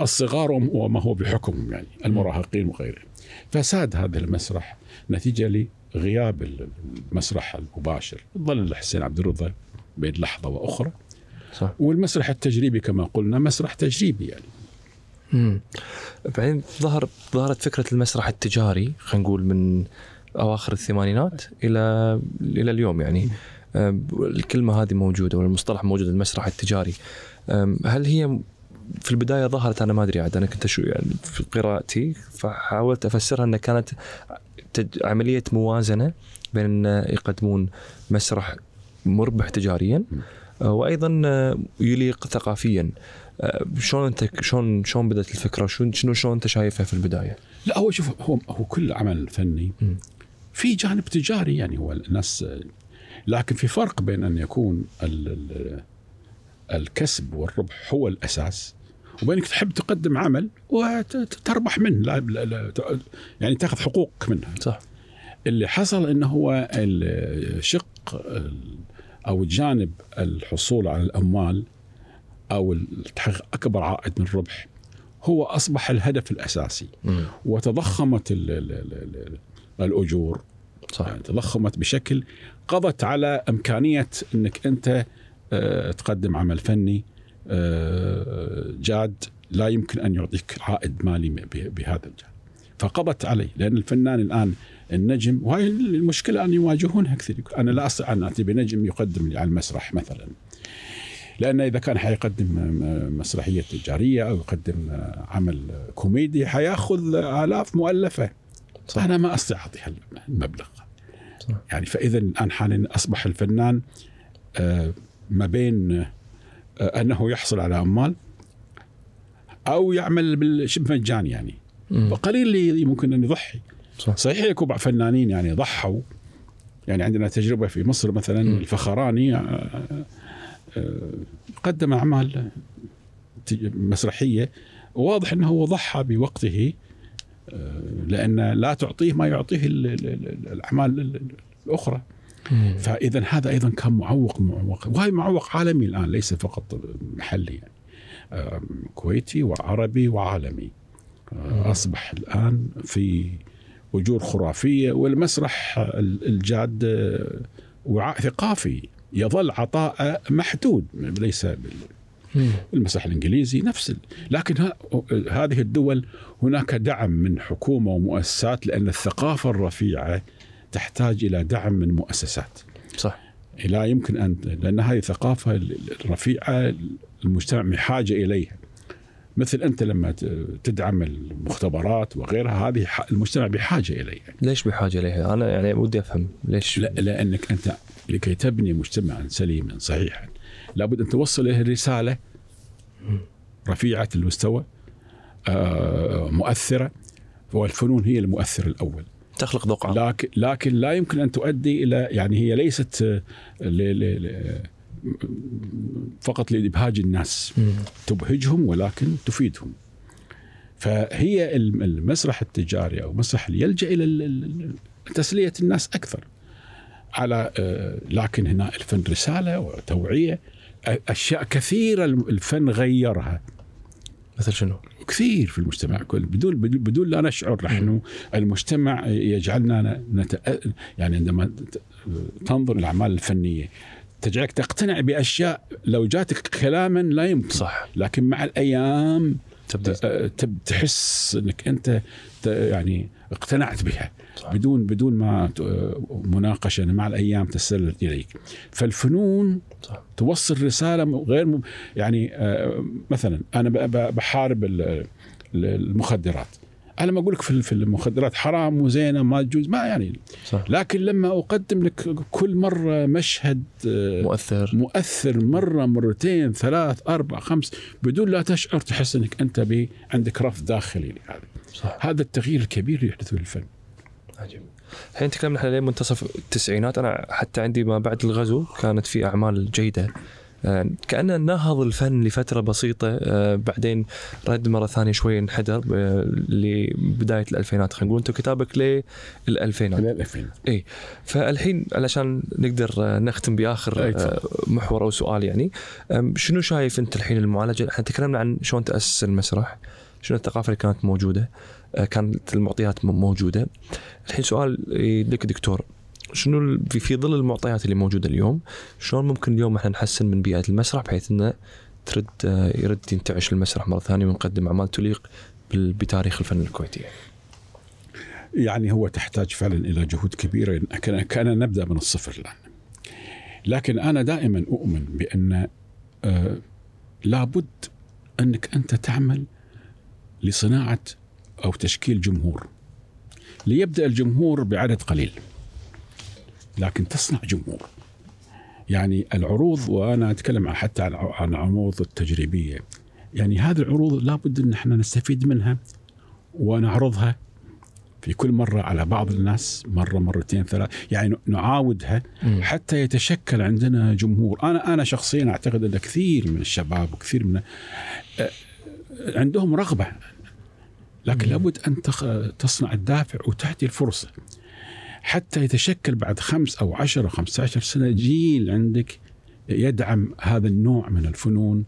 الصغار وم- وما هو بحكم يعني المراهقين وغيره فساد هذا المسرح نتيجة لغياب ال- المسرح المباشر. ظل الحسين عبد الرضا بين لحظة وأخرى. صح. والمسرح التجريبي كما قلنا مسرح تجريبي يعني. مم. بعدين ظهر ظهرت فكرة المسرح التجاري خلينا نقول من أواخر الثمانينات إلى إلى اليوم يعني. الكلمة هذه موجودة والمصطلح موجود المسرح التجاري. هل هي في البداية ظهرت؟ أنا ما أدري عاد أنا كنت شو يعني في قراءتي فحاولت أفسرها انها كانت عملية موازنة بين أن يقدمون مسرح مربح تجاريا وأيضا آه، يليق ثقافيا آه، شلون أنت شلون شلون بدأت الفكرة شو شنو شلون أنت شايفها في البداية؟ لا هو شوف هو هو كل عمل فني. في جانب تجاري يعني هو الناس لكن في فرق بين أن يكون ال ال الكسب والربح هو الأساس وبينك تحب تقدم عمل وتربح منه لا لا لا يعني تأخذ حقوق منها صح اللي حصل إنه هو الشق ال- أو جانب الحصول على الأموال أو تحقيق أكبر عائد من الربح هو أصبح الهدف الأساسي. مم. وتضخمت ال ال ال ال الأجور. صح يعني تضخمت بشكل قضت على إمكانية إنك أنت آه، تقدم عمل فني آه، جاد لا يمكن أن يعطيك عائد مالي بهذا الجانب. فقضت عليه لأن الفنان الآن النجم وهي المشكلة أن يواجهونها كثير أنا لا استطيع ان اتي بنجم يقدم لي على المسرح مثلا لأن إذا كان حيقدم مسرحية تجارية أو يقدم عمل كوميدي حيأخذ آلاف مؤلفة صح. أنا ما استطيع اعطيها المبلغ صح. يعني فإذا الآن حاليا أصبح الفنان آه، ما بين آه، أنه يحصل على أموال أو يعمل بالشبه مجاني يعني. وقليل اللي ممكن أن يضحي صح. صحيح يكون بعض فنانين يعني ضحوا. يعني عندنا تجربة في مصر مثلا مم. الفخراني آه، آه، قدم أعمال مسرحية. واضح إنه هو ضحى بوقته آه، لأن لا تعطيه ما يعطيه ال- ال- ال- الأعمال ال- ال- الأخرى. فاذا هذا أيضا كان معوق معوق. وهي معوق عالمي الآن ليس فقط محلي يعني. كويتي وعربي وعالمي. أصبح الآن في اجور خرافية والمسرح ال- الجاد آه، وعاء ثقافي يظل عطاء محدود ليس المسرح الإنجليزي نفس. لكن ها... هذه الدول هناك دعم من حكومة ومؤسسات لأن الثقافة الرفيعة تحتاج إلى دعم من مؤسسات. صح. لا يمكن ان لأن هذه ثقافه الرفيعة المجتمع بحاجه إليها. مثل أنت لما تدعم المختبرات وغيرها هذه المجتمع بحاجة إليها. ليش بحاجة إليها؟ أنا يعني ودي أفهم ليش؟ لا لأنك أنت لكي تبني مجتمعا سليما صحيحا لابد أن توصل إليه رساله رفيعة المستوى آه، مؤثرة والفنون هي المؤثر الأول. تخلق ذوق. لكن لكن لا يمكن أن تؤدي إلى يعني هي ليست آه، فقط لإبهاج الناس. تبهجهم ولكن تفيدهم. فهي المسرح التجاري أو المسرح اللي يلجا إلى تسلية الناس أكثر. على آه، لكن هنا الفن رسالة وتوعية. أشياء كثيرة الفن غيرها. مثل شنو؟ كثير في المجتمع. كل بدون بدون لا نشعر نحن. المجتمع يجعلنا نت... يعني عندما تنظر الاعمال الفنية. تجعلك تقتنع بأشياء لو جاتك كلاما لا يمكن. صح. لكن مع الأيام تبدأ. آه، تحس إنك أنت يعني اقتنعت بها. صح. بدون بدون ما مناقشة مع الأيام تسلل إليك. فالفنون صح. توصل رسالة غير م... يعني آه، مثلا أنا بحارب المخدرات. أنا ما أقول لك في المخدرات حرام وزينة ما تجوز ما يعني. صح. لكن لما أقدم لك كل مرة مشهد آه، مؤثر. مؤثر مرة مرتين ثلاث أربع خمس بدون لا تشعر تحس إنك أنت بي عندك رفض داخلي لهذا. صح. هذا التغيير الكبير اللي يحدث في الفن. عجيب. الحين تكلمنا إحنا لين منتصف التسعينات. أنا حتى عندي ما بعد الغزو كانت في أعمال جيدة. كأنه نهض الفن لفترة بسيطة آه، بعدين رد مرة ثانية شوي انحدر آه، لبداية الألفينات. خلينا نقول أنت كتابك للألفينات. للألفين إي فالحين علشان نقدر نختم بآخر محور أو سؤال يعني شنو شايف أنت الحين المعالجة؟ إحنا تكلمنا عن شلون تأسس المسرح شنو الثقافة اللي كانت موجودة كانت المعطيات موجودة. الحين سؤال لك دكتور. شنو في, ظل المعطيات اللي موجودة اليوم شلون ممكن اليوم إحنا نحسن من بيئة المسرح بحيث إنه ترد يرد ينتعش المسرح مرة ثانية ونقدم أعمال تليق بتاريخ الفن الكويتي. يعني هو تحتاج فعلا إلى جهود كبيرة. كان نبدأ من الصفر الآن. لكن أنا دائما أؤمن بأن آه لابد أنك أنت تعمل لصناعة أو تشكيل جمهور. ليبدأ الجمهور بعدد قليل. لكن تصنع جمهور. يعني العروض وأنا أتكلم حتى عن عروض التجريبية. يعني هذه العروض لابد إن إحنا نستفيد منها ونعرضها في كل مرة على بعض الناس مرة مرتين ثلاث. يعني نعاودها حتى يتشكل عندنا جمهور. أنا أنا شخصيا أعتقد أن كثير من الشباب وكثير من عندهم رغبة. لكن لابد أن تصنع الدافع وتعطي الفرصة. حتى يتشكل بعد خمس أو عشر أو خمسة عشر سنة جيل عندك يدعم هذا النوع من الفنون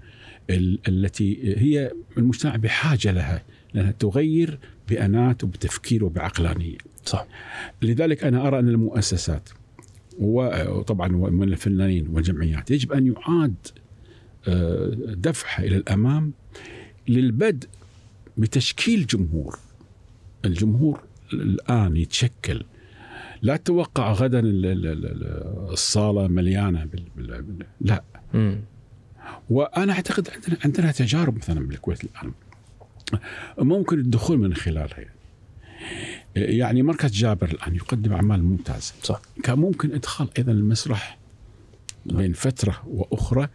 التي هي المجتمع بحاجة لها لأنها تغير بأنات وبتفكير وبعقلانية. صح. لذلك أنا أرى أن المؤسسات وطبعا من الفنانين والجمعيات يجب أن يعاد آه، دفعها إلى الأمام للبدء بتشكيل جمهور. الجمهور الآن يتشكل لا تتوقع غدا الصالة مليانة بال... بال... لا. م. وأنا أعتقد عندنا عندنا تجارب مثلا بالكويت الآن. ممكن الدخول من خلالها يعني. يعني مركز جابر الآن يقدم أعمال ممتازة. صح. كان ممكن إدخال أيضا المسرح بين فترة وأخرى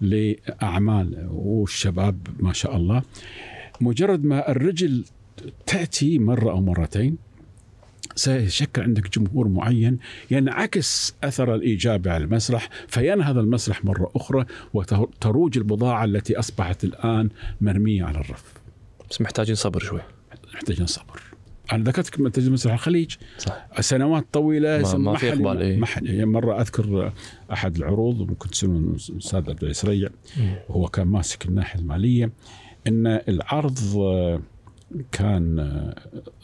لأعمال والشباب ما شاء الله. مجرد ما الرجل تأتي مرة أو مرتين سيشكل عندك جمهور معين ينعكس أثر الايجابي على المسرح فينهض المسرح مرة أخرى وتروج البضاعة التي أصبحت الآن مرمية على الرف. بس محتاجين صبر شوي. محتاجين صبر. أنا ذكرت تجربة مسرح الخليج صح سنوات طويلة ما, ما في إقبال إيه؟ يعني مرة أذكر أحد العروض ممكن تسألون الأستاذ عبد العزيز وهو كان ماسك الناحية المالية إن العرض كان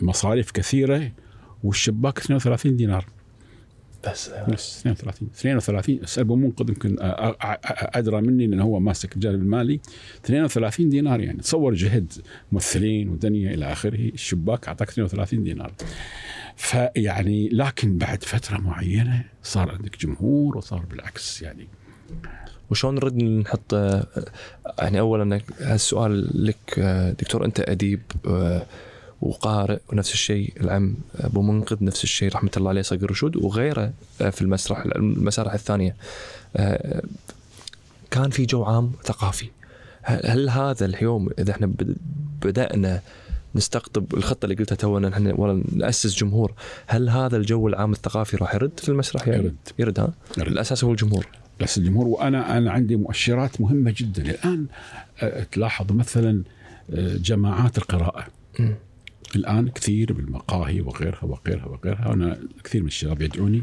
مصاريف كثيرة والشباك 32 دينار. بس. بس 32 32 اسال ابو منقذ يمكن أ- أ- أ- أدرى مني لأن هو ماسك الجانب المالي. 32 دينار يعني. تصور جهد ممثلين ودنيا إلى آخره. الشباك أعطاك 32 دينار. فيعني لكن بعد فترة معينة صار عندك جمهور وصار بالعكس يعني. وشلون نرد نحط آه، يعني اولا هالسؤال لك آه، دكتور أنت أديب آه، وقارئ ونفس الشيء العم أبو منقذ نفس الشيء رحمة الله عليه صقر رشود وغيره آه، في المسرح المسارح الثانية. آه، كان في جو عام ثقافي. هل هذا اليوم إذا إحنا بد- بدأنا نستقطب الخطة اللي قلتها تونا إحنا ولا نأسس جمهور هل هذا الجو العام الثقافي راح يرد في المسرح؟ يعني يرد. يرد ها؟ يرد. الأساس هو الجمهور. بس الجمهور. وأنا أنا عندي مؤشرات مهمة جدا. الآن أه، تلاحظ مثلا جماعات القراءة. الآن كثير بالمقاهي وغيرها وغيرها وغيرها. أنا كثير من الشباب يدعوني.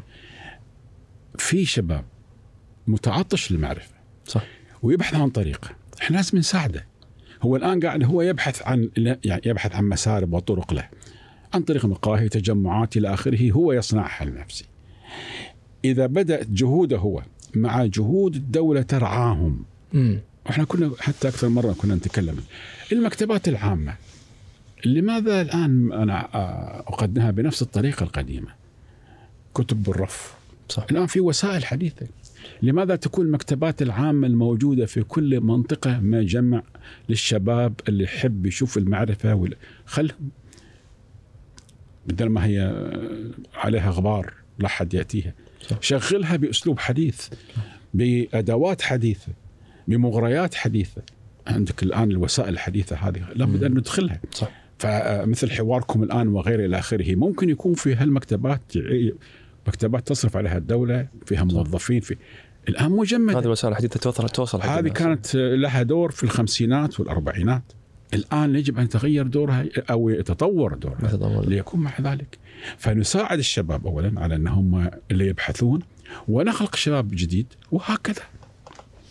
في شباب متعطش للمعرفة صح. ويبحث عن طريقة. إحنا لازم نساعده. هو الآن قاعد هو يبحث عن يعني يبحث عن مسارب وطرق له عن طريق مقاهي تجمعات إلى آخره. هو يصنعها لنفسه. إذا بدأت جهوده هو مع جهود الدولة ترعاهم. امم إحنا كنا حتى أكثر مرة كنا نتكلم. المكتبات العامة لماذا الآن أنا آه، أقدمها بنفس الطريقة القديمة؟ كتب بالرف. صح. الآن في وسائل حديثة. لماذا تكون المكتبات العامة الموجودة في كل منطقة مجمع للشباب اللي يحب يشوف المعرفة وال... خلهم بدل ما هي عليها غبار لا حد يأتيها. صح. شغلها بأسلوب حديث بأدوات حديثة بمغريات حديثة. عندك الآن الوسائل الحديثة هذه لابد أن ندخلها. صح. فمثل حواركم الآن وغيره إلى آخره ممكن يكون في هالمكتبات مكتبات تصرف عليها الدولة فيها موظفين في الآن هذه مجمده الوسائل الحديثة توصل توصل هذه. كانت لها دور في الخمسينات والأربعينات. الآن يجب أن يتغير دورها أو يتطور دورها يتطور. ليكون مع ذلك. فنساعد الشباب اولا على ان هم اللي يبحثون ونخلق شباب جديد وهكذا.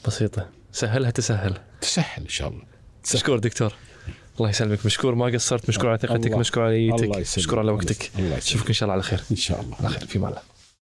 بسيطة. سهلها تسهل. تسهل إن شاء الله. مشكور دكتور. الله يسلمك. مشكور ما قصرت. مشكور على ثقتك. مشكور على نيتك. مشكور على وقتك. اشوفك إن شاء الله على خير. إن شاء الله. على خير. في مال. الله